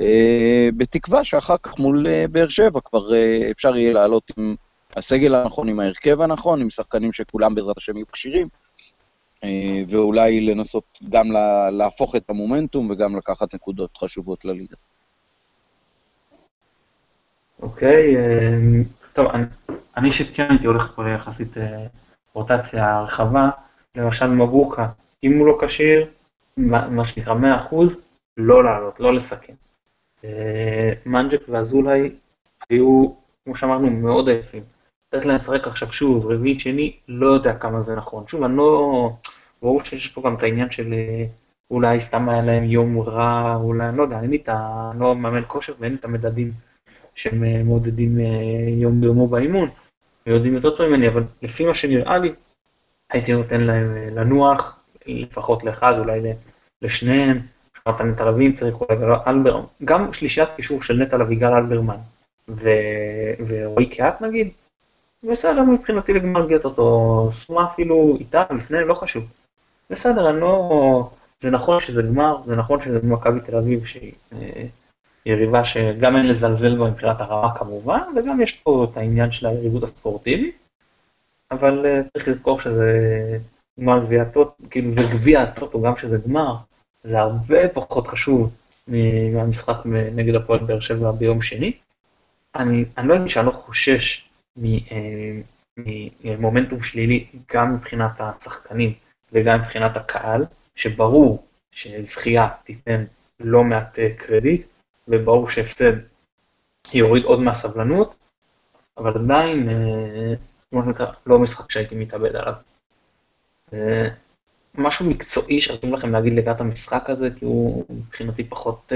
אה, בתקווה שאחר כך מול באר שבע כבר אפשר יהיה לעלות עם הסגל הנכון, עם ההרכב הנכון, עם שחקנים שכולם בעזרת השם יהיו כשירים, ואולי לנסות גם להפוך את המומנטום וגם לקחת נקודות חשובות לליגה. אוקיי, אמ, טוב, אני אישית כן הייתי הולך פה ליחסית אה, רוטציה רחבה, למשל מבוקה, אם הוא לא כשיר, מה שנקרא 100%, לא לעלות, לא לסכן. אה, מנג'ק ואזולאי היו, כמו שאמרנו, מאוד עייפים. לתת להם לשחק. עכשיו שוב, רביעי, שני, לא יודע כמה זה נכון. שוב, אני לא... ברור שיש פה גם את העניין של אה, אולי סתם היה להם יום רע, אולי, אני לא יודע, אין לי את ה... לא מאמן כושר ואין לי את המדדים שהם אה, אה, יום ביומו באימון, ויודעים יותר טוב ממני, אבל לפי מה שנראה לי, הייתי נותן להם לנוח, לפחות לאחד, אולי לשניהם, שמעת נטע לביא צריך אולי אלבר, גם שלישיית קישור של נטע לביא, גל אלברמן ורועי קהת נגיד, בסדר מבחינתי לגמר גט אותו, סומה אפילו איתה לפני, לא חשוב. בסדר, אני לא... זה נכון שזה גמר, זה נכון שזה מכבי תל אביב שהיא אה, יריבה שגם אין לזלזל בה מבחינת הרמה כמובן, וגם יש פה את העניין של היריבות הספורטיבית, אבל אה, צריך לזכור שזה גמר גביע הטוטו, כאילו זה גביע הטוטו, גם שזה גמר, זה הרבה פחות חשוב מהמשחק נגד הפועל באר שבע ביום שני. אני, אני לא אגיד שאני לא חושש ממומנטום שלילי גם מבחינת השחקנים וגם מבחינת הקהל, שברור שזכייה תיתן לא מעט אה, קרדיט, וברור שהפסד יוריד עוד מהסבלנות, אבל עדיין, אה, כמו שנקרא, לא משחק שהייתי מתאבד עליו. משהו מקצועי שרציתם לכם להגיד לקראת המשחק הזה, כי הוא מבחינתי פחות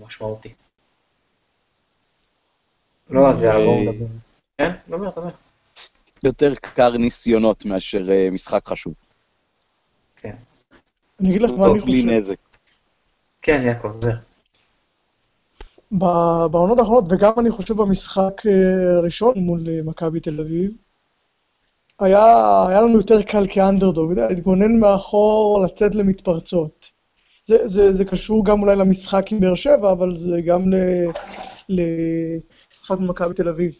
משמעותי. לא, אז יאללה, בואו נדבר. כן, דבר, דבר. יותר קר ניסיונות מאשר uh, משחק חשוב. כן. אני אגיד לך מה אני חושב. בלי נזק. כן, יעקב, זה. בעונות האחרונות, וגם אני חושב במשחק אה, הראשון מול אה, מכבי תל אביב, היה, היה לנו יותר קל כאנדרדוג, להתגונן מאחור, לצאת למתפרצות. זה, זה, זה קשור גם אולי למשחק עם באר שבע, אבל זה גם למשחק במכבי תל אביב.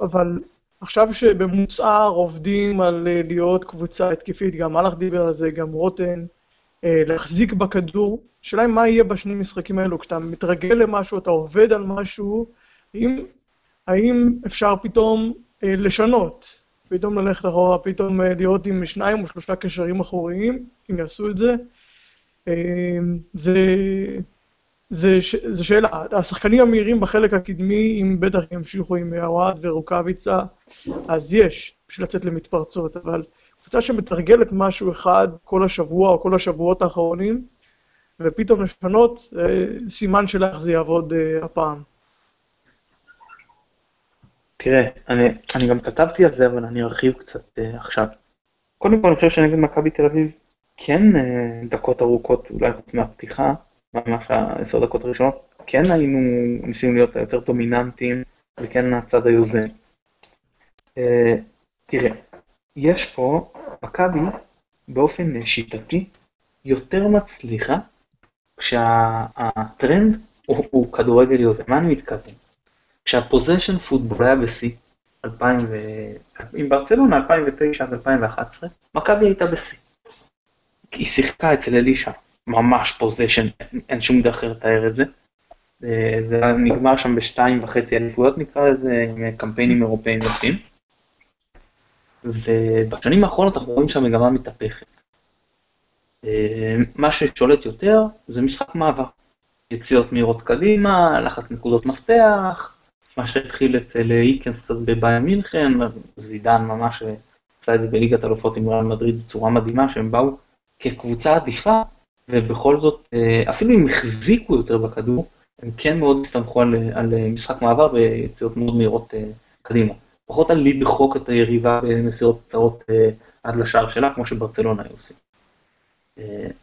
אבל עכשיו שבמוצהר עובדים על אה, להיות קבוצה התקפית, גם מלאך דיבר על זה, גם רוטן, אה, להחזיק בכדור, השאלה היא מה יהיה בשני משחקים האלו, כשאתה מתרגל למשהו, אתה עובד על משהו, האם, האם אפשר פתאום אה, לשנות, פתאום ללכת אחורה, פתאום להיות עם שניים או שלושה קשרים אחוריים, אם יעשו את זה. זה... זה, ש... זה שאלה, השחקנים המהירים בחלק הקדמי, אם בטח ימשיכו עם אוהד ורוקאביצה, אז יש, בשביל לצאת למתפרצות, אבל קבוצה שמתרגלת משהו אחד כל השבוע או כל השבועות האחרונים, ופתאום לשנות, סימן של איך זה יעבוד uh, הפעם. תראה, אני, אני גם כתבתי על זה, אבל אני ארחיב קצת uh, עכשיו. קודם כל, אני חושב שנגד מכבי תל אביב, כן uh, דקות ארוכות, אולי חוץ מהפתיחה, ממש העשר דקות הראשונות, כן היינו ניסינו להיות יותר דומיננטיים, וכן הצד היוזם. אה, תראה, יש פה, מכבי באופן שיטתי יותר מצליחה כשהטרנד הוא, הוא כדורגל יוזם. מה אני מתכוון? כשה possession football היה בשיא, עם ברצלונה 2009 עד 2011, מכבי הייתה בשיא. היא שיחקה אצל אלישע, ממש possession, אין שום דרך לתאר את זה. אה, זה נגמר שם בשתיים וחצי אליפויות נקרא לזה, עם קמפיינים אירופאים יפים. ובשנים האחרונות אנחנו רואים שהמגמה מתהפכת. אה, מה ששולט יותר זה משחק מעבר. יציאות מהירות קדימה, לחץ נקודות מפתח, מה שהתחיל אצל איקנס קצת בבעיה מינכן, זידן ממש עשה את זה בליגת אלופות עם ריאל מדריד בצורה מדהימה, שהם באו כקבוצה עדיפה, ובכל זאת, אה, אפילו אם החזיקו יותר בכדור, הם כן מאוד הסתמכו על, על משחק מעבר ויציאות מאוד מהירות אה, קדימה. פחות על לדחוק את היריבה במסירות קצרות אה, עד לשער שלה, כמו שברצלונה היו עושים.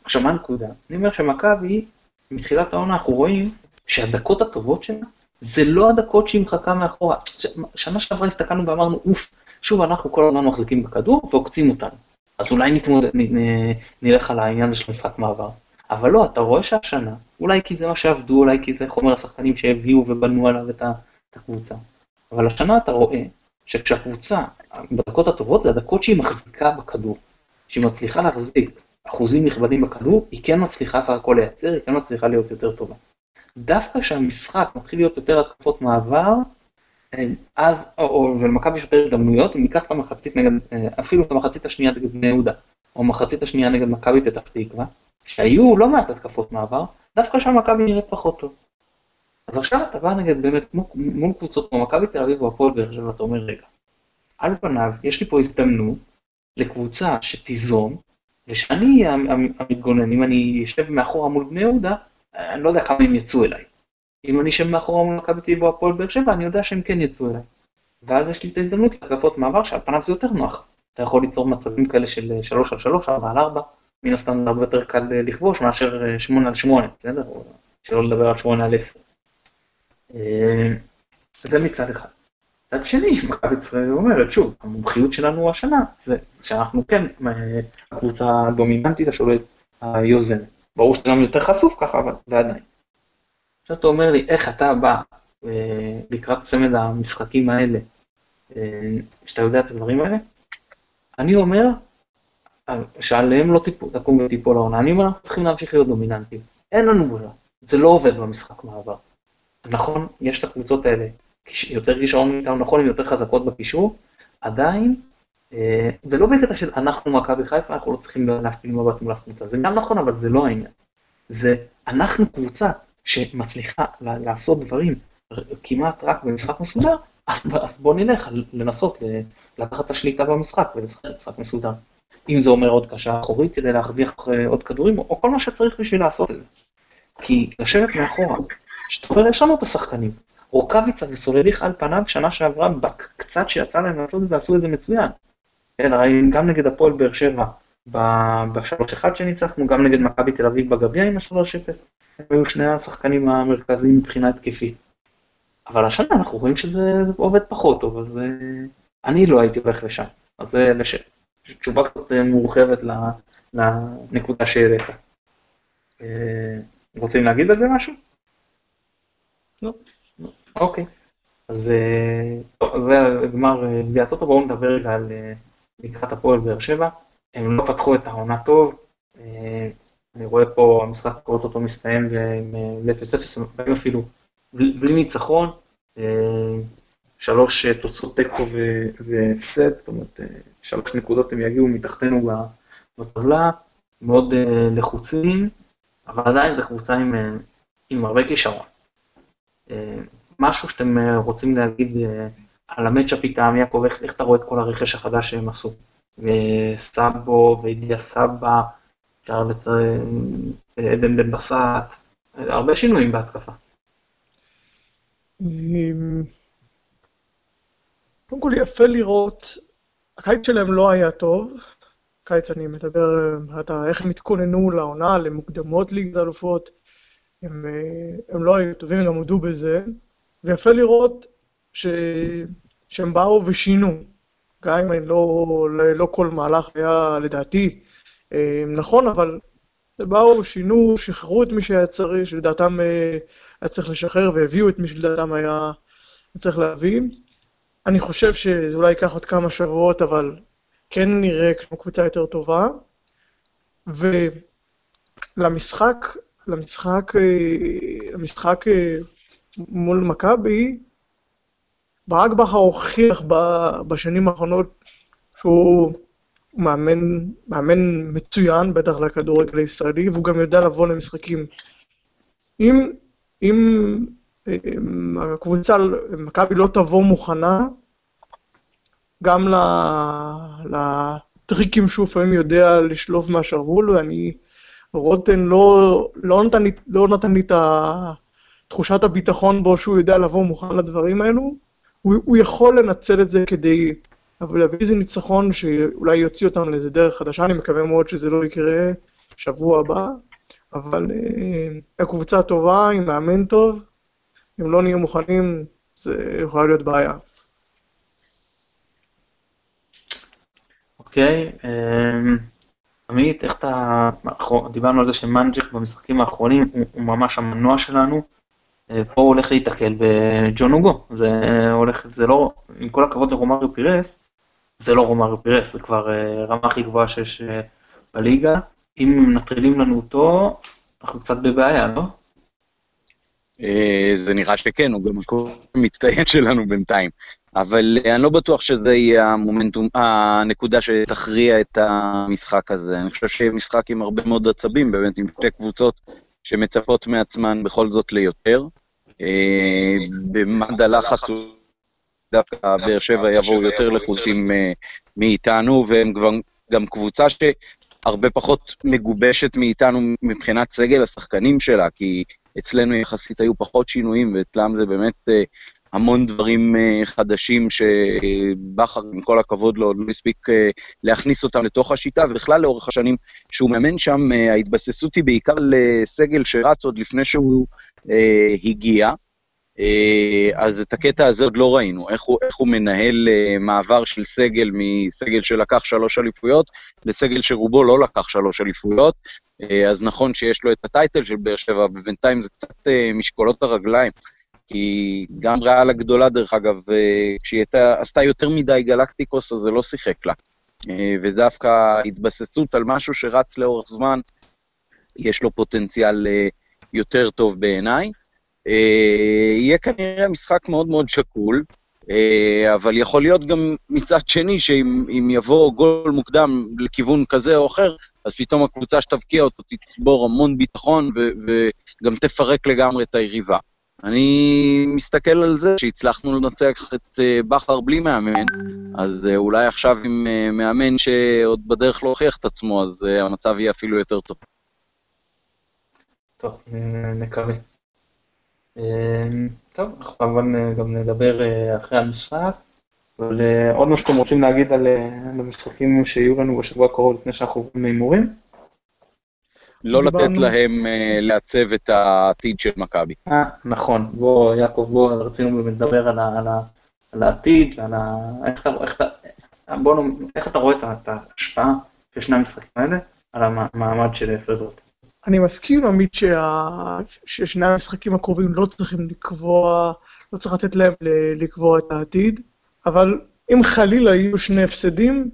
עכשיו, מה הנקודה? אני אומר שמכבי, מתחילת העונה אנחנו רואים שהדקות הטובות שלה, זה לא הדקות שהיא מחכה מאחורה. שנה שעברה הסתכלנו ואמרנו, אוף, שוב אנחנו כל הזמן מחזיקים בכדור ועוקצים אותנו. אז אולי נתמוד... נלך על העניין הזה של משחק מעבר. אבל לא, אתה רואה שהשנה, אולי כי זה מה שעבדו, אולי כי זה חומר השחקנים שהביאו ובנו עליו. את הקבוצה. אבל השנה אתה רואה שכשהקבוצה, בדקות הטובות זה הדקות שהיא מחזיקה בכדור. שהיא מצליחה להחזיק אחוזים נכבדים בכדור, היא כן מצליחה סך הכל לייצר, היא כן מצליחה להיות יותר טובה. דווקא כשהמשחק מתחיל להיות יותר התקפות מעבר, אז, או, ולמכבי יש יותר הזדמנויות, אם ניקח את המחצית נגד, אה, אפילו את המחצית השנייה נגד בני יהודה, או מחצית השנייה נגד מכבי פתח תקווה, שהיו לא מעט התקפות מעבר, דווקא שם מכבי נראית פחות טוב. אז עכשיו אתה בא נגד באמת, מול קבוצות כמו מכבי תל אביב או הפועל באר שבע, ואתה אומר, רגע, על פניו, יש לי פה הזדמנות לקבוצה שתיזום, ושאני המתגונן, אם אני אשב מאחורה מול בני יהודה, אני לא יודע כמה הם יצאו אליי. אם אני אשב מאחורה מול מכבי אביב או הפועל באר שבע, אני יודע שהם כן יצאו אליי. ואז יש לי את ההזדמנות להתקפות מעבר שעל פניו זה יותר נוח. אתה יכול ליצור מצבים כאלה של 3 על 3, 4 על 4, מן הסתם זה הרבה יותר קל לכבוש מאשר 8 על 8, בסדר? שלא לדבר על 8 על 10. זה מצד אחד. מצד שני, מכבי ישראל אומרת, שוב, המומחיות שלנו השנה, זה שאנחנו כן הקבוצה הדומיננטית השולט היוזמת. ברור שאתה גם יותר חשוף ככה, אבל ועדיין. עכשיו אתה אומר לי, איך אתה בא אה, לקראת צמד המשחקים האלה, אה, שאתה יודע את הדברים האלה? אני אומר, שעליהם לא תקום ותיפול העונה, אני אומר, אנחנו צריכים להמשיך להיות דומיננטים. אין לנו ברירה, זה לא עובד במשחק מעבר. נכון, יש את הקבוצות האלה יותר כישרון מאיתנו, נכון, הן יותר חזקות בקישור, עדיין, אה, ולא בקטע של אנחנו מכבי חיפה, אנחנו לא צריכים להפעיל מבט מול הקבוצה, זה גם נכון, אבל זה לא העניין. זה אנחנו קבוצה שמצליחה לעשות דברים כמעט רק במשחק מסודר, אז, אז בוא נלך לנסות לקחת את השליטה במשחק ולשחק משחק מסודר. אם זה אומר עוד קשה אחורית כדי להרוויח אה, עוד כדורים, או כל מה שצריך בשביל לעשות את זה. כי לשבת מאחורה, שאתה אומר, יש לנו את השחקנים, רוקאביצה וסולליך על פניו שנה שעברה, בקצת שיצא להם לעשות את זה, עשו את זה מצוין. כן, גם נגד הפועל באר שבע ב-3-1 שניצחנו, גם נגד מכבי תל אביב בגביע עם ה-3-0, הם היו שני השחקנים המרכזיים מבחינה התקפית. אבל השנה אנחנו רואים שזה עובד פחות טוב, אז אה, אני לא הייתי הולך לשם. אז זה לש... תשובה קצת אה, מורחבת לנקודה שהעלית. אה, רוצים להגיד על זה משהו? לא. אוקיי. אז טוב, זה גמר גביע הטוטו, בואו נדבר רגע על לקראת הפועל באר שבע. הם לא פתחו את העונה טוב, אני רואה פה המשחק קורות אותו מסתיים ב-0-0, באים אפילו בלי ניצחון, שלוש תוצאות תיקו והפסד, זאת אומרת שלוש נקודות הם יגיעו מתחתנו בטבלה, מאוד לחוצים, אבל עדיין זו קבוצה עם, עם הרבה כישרון. משהו שאתם רוצים להגיד על המצ'אפ איתם, יעקב, איך, איך אתה רואה את כל הרכש החדש שהם עשו? סאבו וידיע סבא, אפשר לציין עדן בן בסט, הרבה שינויים בהתקפה. קודם כל יפה לראות, הקיץ שלהם לא היה טוב, קיץ אני מדבר איך הם התכוננו לעונה, למוקדמות ליגת אלופות, הם, הם לא היו טובים, הם גם הודו בזה, ויפה לראות ש, שהם באו ושינו, גם אם לא, לא, לא כל מהלך היה לדעתי אה, נכון, אבל באו, שינו, שחררו את מי שהיה צריך, שלדעתם אה, היה צריך לשחרר, והביאו את מי שלדעתם היה צריך להביא. אני חושב שזה אולי ייקח עוד כמה שבועות, אבל כן נראה כמו קבוצה יותר טובה. ולמשחק, למשחק, אה, למשחק מול מכבי, ברק בכר הוכיח בשנים האחרונות שהוא מאמן, מאמן מצוין, בטח לכדורגל הישראלי, והוא גם יודע לבוא למשחקים. אם, אם, אם הקבוצה, מכבי לא תבוא מוכנה, גם לטריקים שהוא לפעמים יודע לשלוף מהשרוול, ואני, רוטן לא, לא, נתן לא נתן לי את תחושת הביטחון בו שהוא יודע לבוא מוכן לדברים האלו. הוא, הוא יכול לנצל את זה כדי להביא איזה ניצחון שאולי יוציא אותנו לאיזה דרך חדשה, אני מקווה מאוד שזה לא יקרה שבוע הבא, אבל אה, הקבוצה טובה, עם מאמן טוב, אם לא נהיה מוכנים, זה יכולה להיות בעיה. אוקיי, אמ, עמית, איך אתה, דיברנו על זה שמנג'ק במשחקים האחרונים הוא ממש המנוע שלנו, פה הוא הולך להיתקל בג'ון אוגו, זה הולך, זה לא, עם כל הכבוד לרומאריו פירס, זה לא רומאריו פירס, זה כבר אה, רמה הכי גבוהה שיש אה, בליגה. אם מנטרלים לנו אותו, אנחנו קצת בבעיה, לא? זה נראה שכן, הוא גם הכל מצטיין שלנו בינתיים. אבל אני לא בטוח שזה יהיה המומנטום, הנקודה שתכריע את המשחק הזה. אני חושב שיהיה משחק עם הרבה מאוד עצבים, באמת עם שתי קבוצות שמצפות מעצמן בכל זאת ליותר. אה, במד הלחץ דווקא באר שבע יבואו יותר לחוצים אה, מאיתנו, והם כבר גם קבוצה שהרבה פחות מגובשת מאיתנו מבחינת סגל השחקנים שלה, כי אצלנו יחסית היו פחות שינויים, ואצלם זה באמת אה, המון דברים אה, חדשים שבכר, עם כל הכבוד לו, לא הספיק אה, להכניס אותם לתוך השיטה, ובכלל לאורך השנים שהוא מאמן שם, אה, ההתבססות היא בעיקר לסגל שרץ עוד לפני שהוא הגיע. אז את הקטע הזה עוד לא ראינו, איך הוא, איך הוא מנהל מעבר של סגל מסגל שלקח שלוש אליפויות לסגל שרובו לא לקח שלוש אליפויות. אז נכון שיש לו את הטייטל של באר שבע, ובינתיים זה קצת משקולות הרגליים. כי גם ריאל הגדולה, דרך אגב, כשהיא הייתה, עשתה יותר מדי גלקטיקוס, אז זה לא שיחק לה. ודווקא התבססות על משהו שרץ לאורך זמן, יש לו פוטנציאל יותר טוב בעיניי. אה, יהיה כנראה משחק מאוד מאוד שקול, אה, אבל יכול להיות גם מצד שני, שאם יבוא גול מוקדם לכיוון כזה או אחר, אז פתאום הקבוצה שתבקיע אותו תצבור המון ביטחון וגם תפרק לגמרי את היריבה. אני מסתכל על זה שהצלחנו לנצח את אה, בכר בלי מאמן, אז אולי עכשיו עם מאמן שעוד בדרך לא הוכיח את עצמו, אז המצב יהיה אפילו יותר טוב. טוב, נקווה. טוב, אנחנו כמובן אה, גם נדבר אה, אחרי המשחק, אבל אה, משהו שאתם רוצים להגיד על המשחקים שיהיו לנו בשבוע הקרוב לפני שאנחנו עוברים להימורים? לא לתת להם לעצב את העתיד של מכבי. אה, נכון. בוא, יעקב, בוא, רצינו לדבר על העתיד, על ה... איך אתה רואה את ההשפעה של שני המשחקים האלה על המעמד של פרדרוט? אני מסכים עם עמית שה... ששני המשחקים הקרובים לא צריכים לקבוע, לא צריך לתת להם לקבוע את העתיד, אבל אם חלילה יהיו שני הפסדים,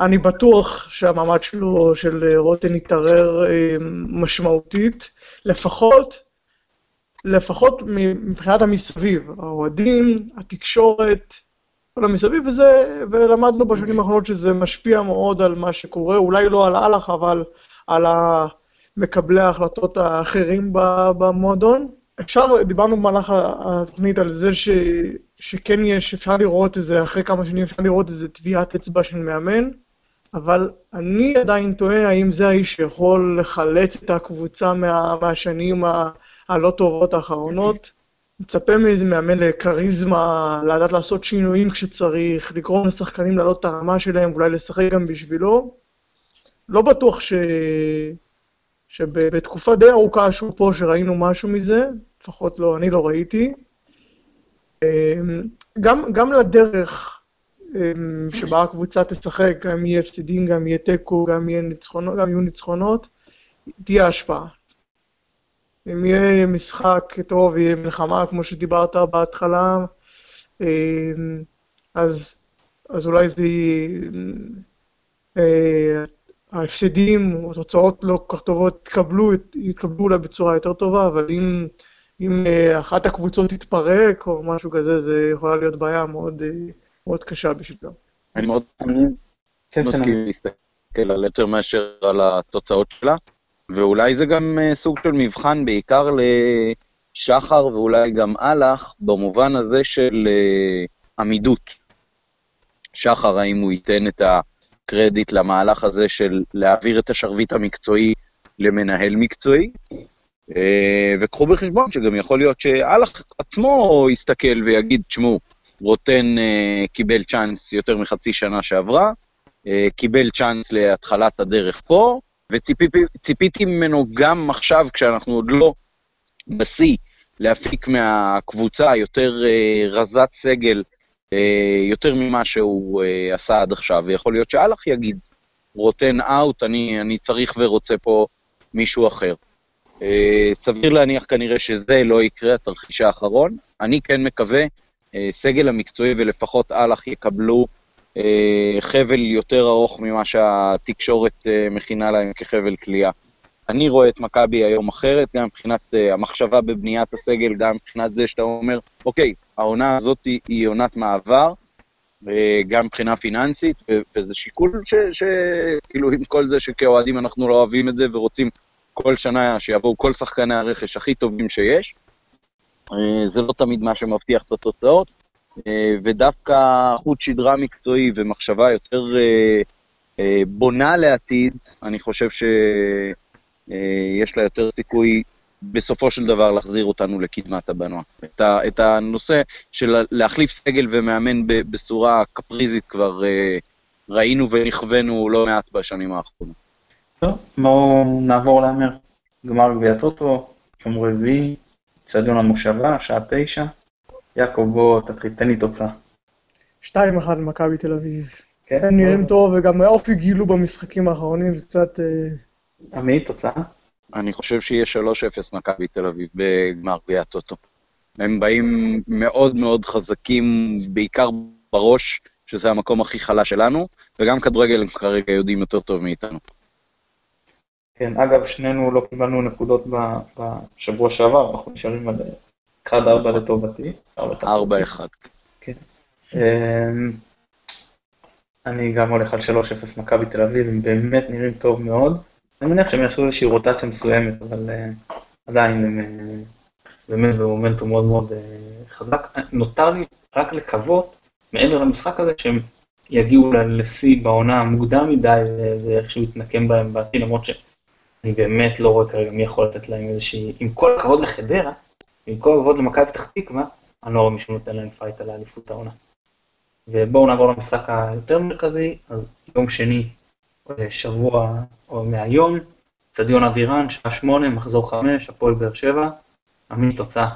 אני בטוח שהמעמד שלו, של רוטן יתערער אה, משמעותית, לפחות, לפחות מבחינת המסביב, האוהדים, התקשורת, כל המסביב, וזה, ולמדנו בשנים האחרונות שזה משפיע מאוד על מה שקורה, אולי לא על הלך, אבל על. מקבלי ההחלטות האחרים במועדון. אפשר, דיברנו במהלך התוכנית על זה ש, שכן יש, אפשר לראות איזה, אחרי כמה שנים אפשר לראות איזה טביעת אצבע של מאמן, אבל אני עדיין תוהה האם זה האיש שיכול לחלץ את הקבוצה מה, מהשנים הלא טובות האחרונות. מצפה מאיזה מאמן לכריזמה, לדעת לעשות שינויים כשצריך, לגרום לשחקנים לעלות את הרמה שלהם, ואולי לשחק גם בשבילו. לא בטוח ש... שבתקופה די ארוכה שהוא פה, שראינו משהו מזה, לפחות לא, אני לא ראיתי. אמ, גם, גם לדרך שבה הקבוצה תשחק, גם יהיה הפסידים, גם יהיה תיקו, גם, גם יהיו ניצחונות, תהיה השפעה. אם יהיה משחק טוב, יהיה מלחמה, כמו שדיברת בהתחלה, אמ, אז, אז אולי זה יהיה... אה, ההפסדים או התוצאות לא כל כך טובות יתקבלו, יתקבלו אולי בצורה יותר טובה, אבל אם, אם אה, אחת הקבוצות תתפרק או משהו כזה, זה יכולה להיות בעיה מאוד, אה, מאוד קשה בשבילם. אני מאוד כן, כן, מסכים להסתכל על יותר מאשר על התוצאות שלה, ואולי זה גם אה, סוג של מבחן בעיקר לשחר ואולי גם אהלך, במובן הזה של עמידות. שחר, האם הוא ייתן את ה... קרדיט למהלך הזה של להעביר את השרביט המקצועי למנהל מקצועי. אה, וקחו בחשבון שגם יכול להיות שאלח עצמו יסתכל ויגיד, תשמעו, רוטן אה, קיבל צ'אנס יותר מחצי שנה שעברה, אה, קיבל צ'אנס להתחלת הדרך פה, וציפיתי ממנו גם עכשיו, כשאנחנו עוד לא בשיא, להפיק מהקבוצה היותר רזת סגל אה, יותר ממה שהוא אה, עשה עד עכשיו, ויכול להיות שאלח יגיד, רוטן אאוט, אני, אני צריך ורוצה פה מישהו אחר. אה, סביר להניח כנראה שזה לא יקרה, התרחיש האחרון. אני כן מקווה, סגל המקצועי ולפחות אהלך יקבלו חבל יותר ארוך ממה שהתקשורת מכינה להם כחבל תלייה. אני רואה את מכבי היום אחרת, גם מבחינת המחשבה בבניית הסגל, גם מבחינת זה שאתה אומר, אוקיי, העונה הזאת היא, היא עונת מעבר, גם מבחינה פיננסית, וזה שיקול שכאילו עם כל זה שכאוהדים אנחנו לא אוהבים את זה ורוצים כל שנה שיבואו כל שחקני הרכש הכי טובים שיש. אה, זה לא תמיד מה שמבטיח את התוצאות, אה, ודווקא חוט שדרה מקצועי ומחשבה יותר בונה לעתיד, אני חושב ש... אה, יש לה יותר סיכוי בסופו של דבר להחזיר אותנו לקדמת הבמה. את, הנושא של להחליף סגל ומאמן בצורה קפריזית כבר אה, ראינו ונכווינו לא מעט בשנים האחרונות. טוב, בואו נעבור להמר. גמר גביע טוטו, יום רביעי, אצטדיון המושבה, שעה תשע. יעקב, בוא תתחיל, תן לי תוצאה. 2-1 למכבי תל אביב. כן? הם נראים טוב, וגם אופי גילו במשחקים האחרונים, זה קצת... אה, עמית, תוצאה? אני חושב שיהיה 3-0 מכבי תל אביב בגמר גביע הטוטו. הם באים מאוד מאוד חזקים, בעיקר בראש, שזה המקום הכי חלש שלנו, וגם כדורגל הם כרגע יודעים יותר טוב מאיתנו. כן, אגב, שנינו לא קיבלנו נקודות בשבוע שעבר, אנחנו נשארים על 1-4 לטובתי. 4-1. 4-1. אמ, אני גם הולך על 3-0 מכבי תל אביב, הם באמת נראים טוב מאוד. אני מניח שהם יעשו איזושהי רוטציה מסוימת, אבל אה, עדיין הם אה, באמת במומנטום מאוד מאוד אה, חזק. נותר לי רק לקוות, מעבר למשחק הזה, שהם יגיעו לשיא בעונה מוקדם מדי, וזה איכשהו יתנקם בהם בעתיד, למרות שאני באמת לא רואה כרגע מי יכול לתת להם איזושהי, עם כל הכבוד לחדרה, עם כל הכבוד למכבי פתח תקווה, אני לא רואה מישהו נותן להם fight על האליפות העונה. ובואו נעבור למשחק היותר מרכזי, אז יום שני, אה, שבוע או מהיום, אצטדיון אבירן, שעה שמונה, מחזור חמש, הפועל באר שבע, עמית תוצאה.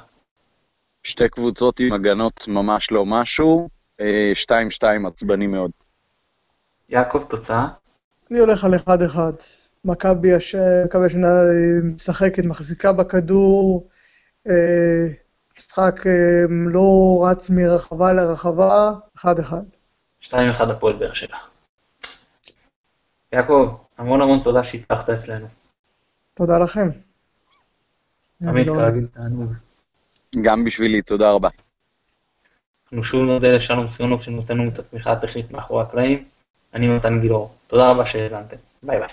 שתי קבוצות עם הגנות ממש לא משהו, אה, 2-2 עצבני מאוד. יעקב תוצאה, אני הולך על 1-1. מכבי הש- מכבי השנה אה, משחקת, מחזיקה בכדור, אה, משחק אה, לא רץ מרחבה לרחבה, 1-1. 2-1 הפועל באר שבע. יעקב, המון המון תודה שהתארחת אצלנו. תודה לכם. עמית, כרגיל, תענוג. גם בשבילי, תודה רבה. אנחנו שוב נודה לשלום סיונוב שנותן לנו את התמיכה הטכנית מאחורי הקלעים. אני מתן גילאור. תודה רבה שהאזנתם. ביי ביי.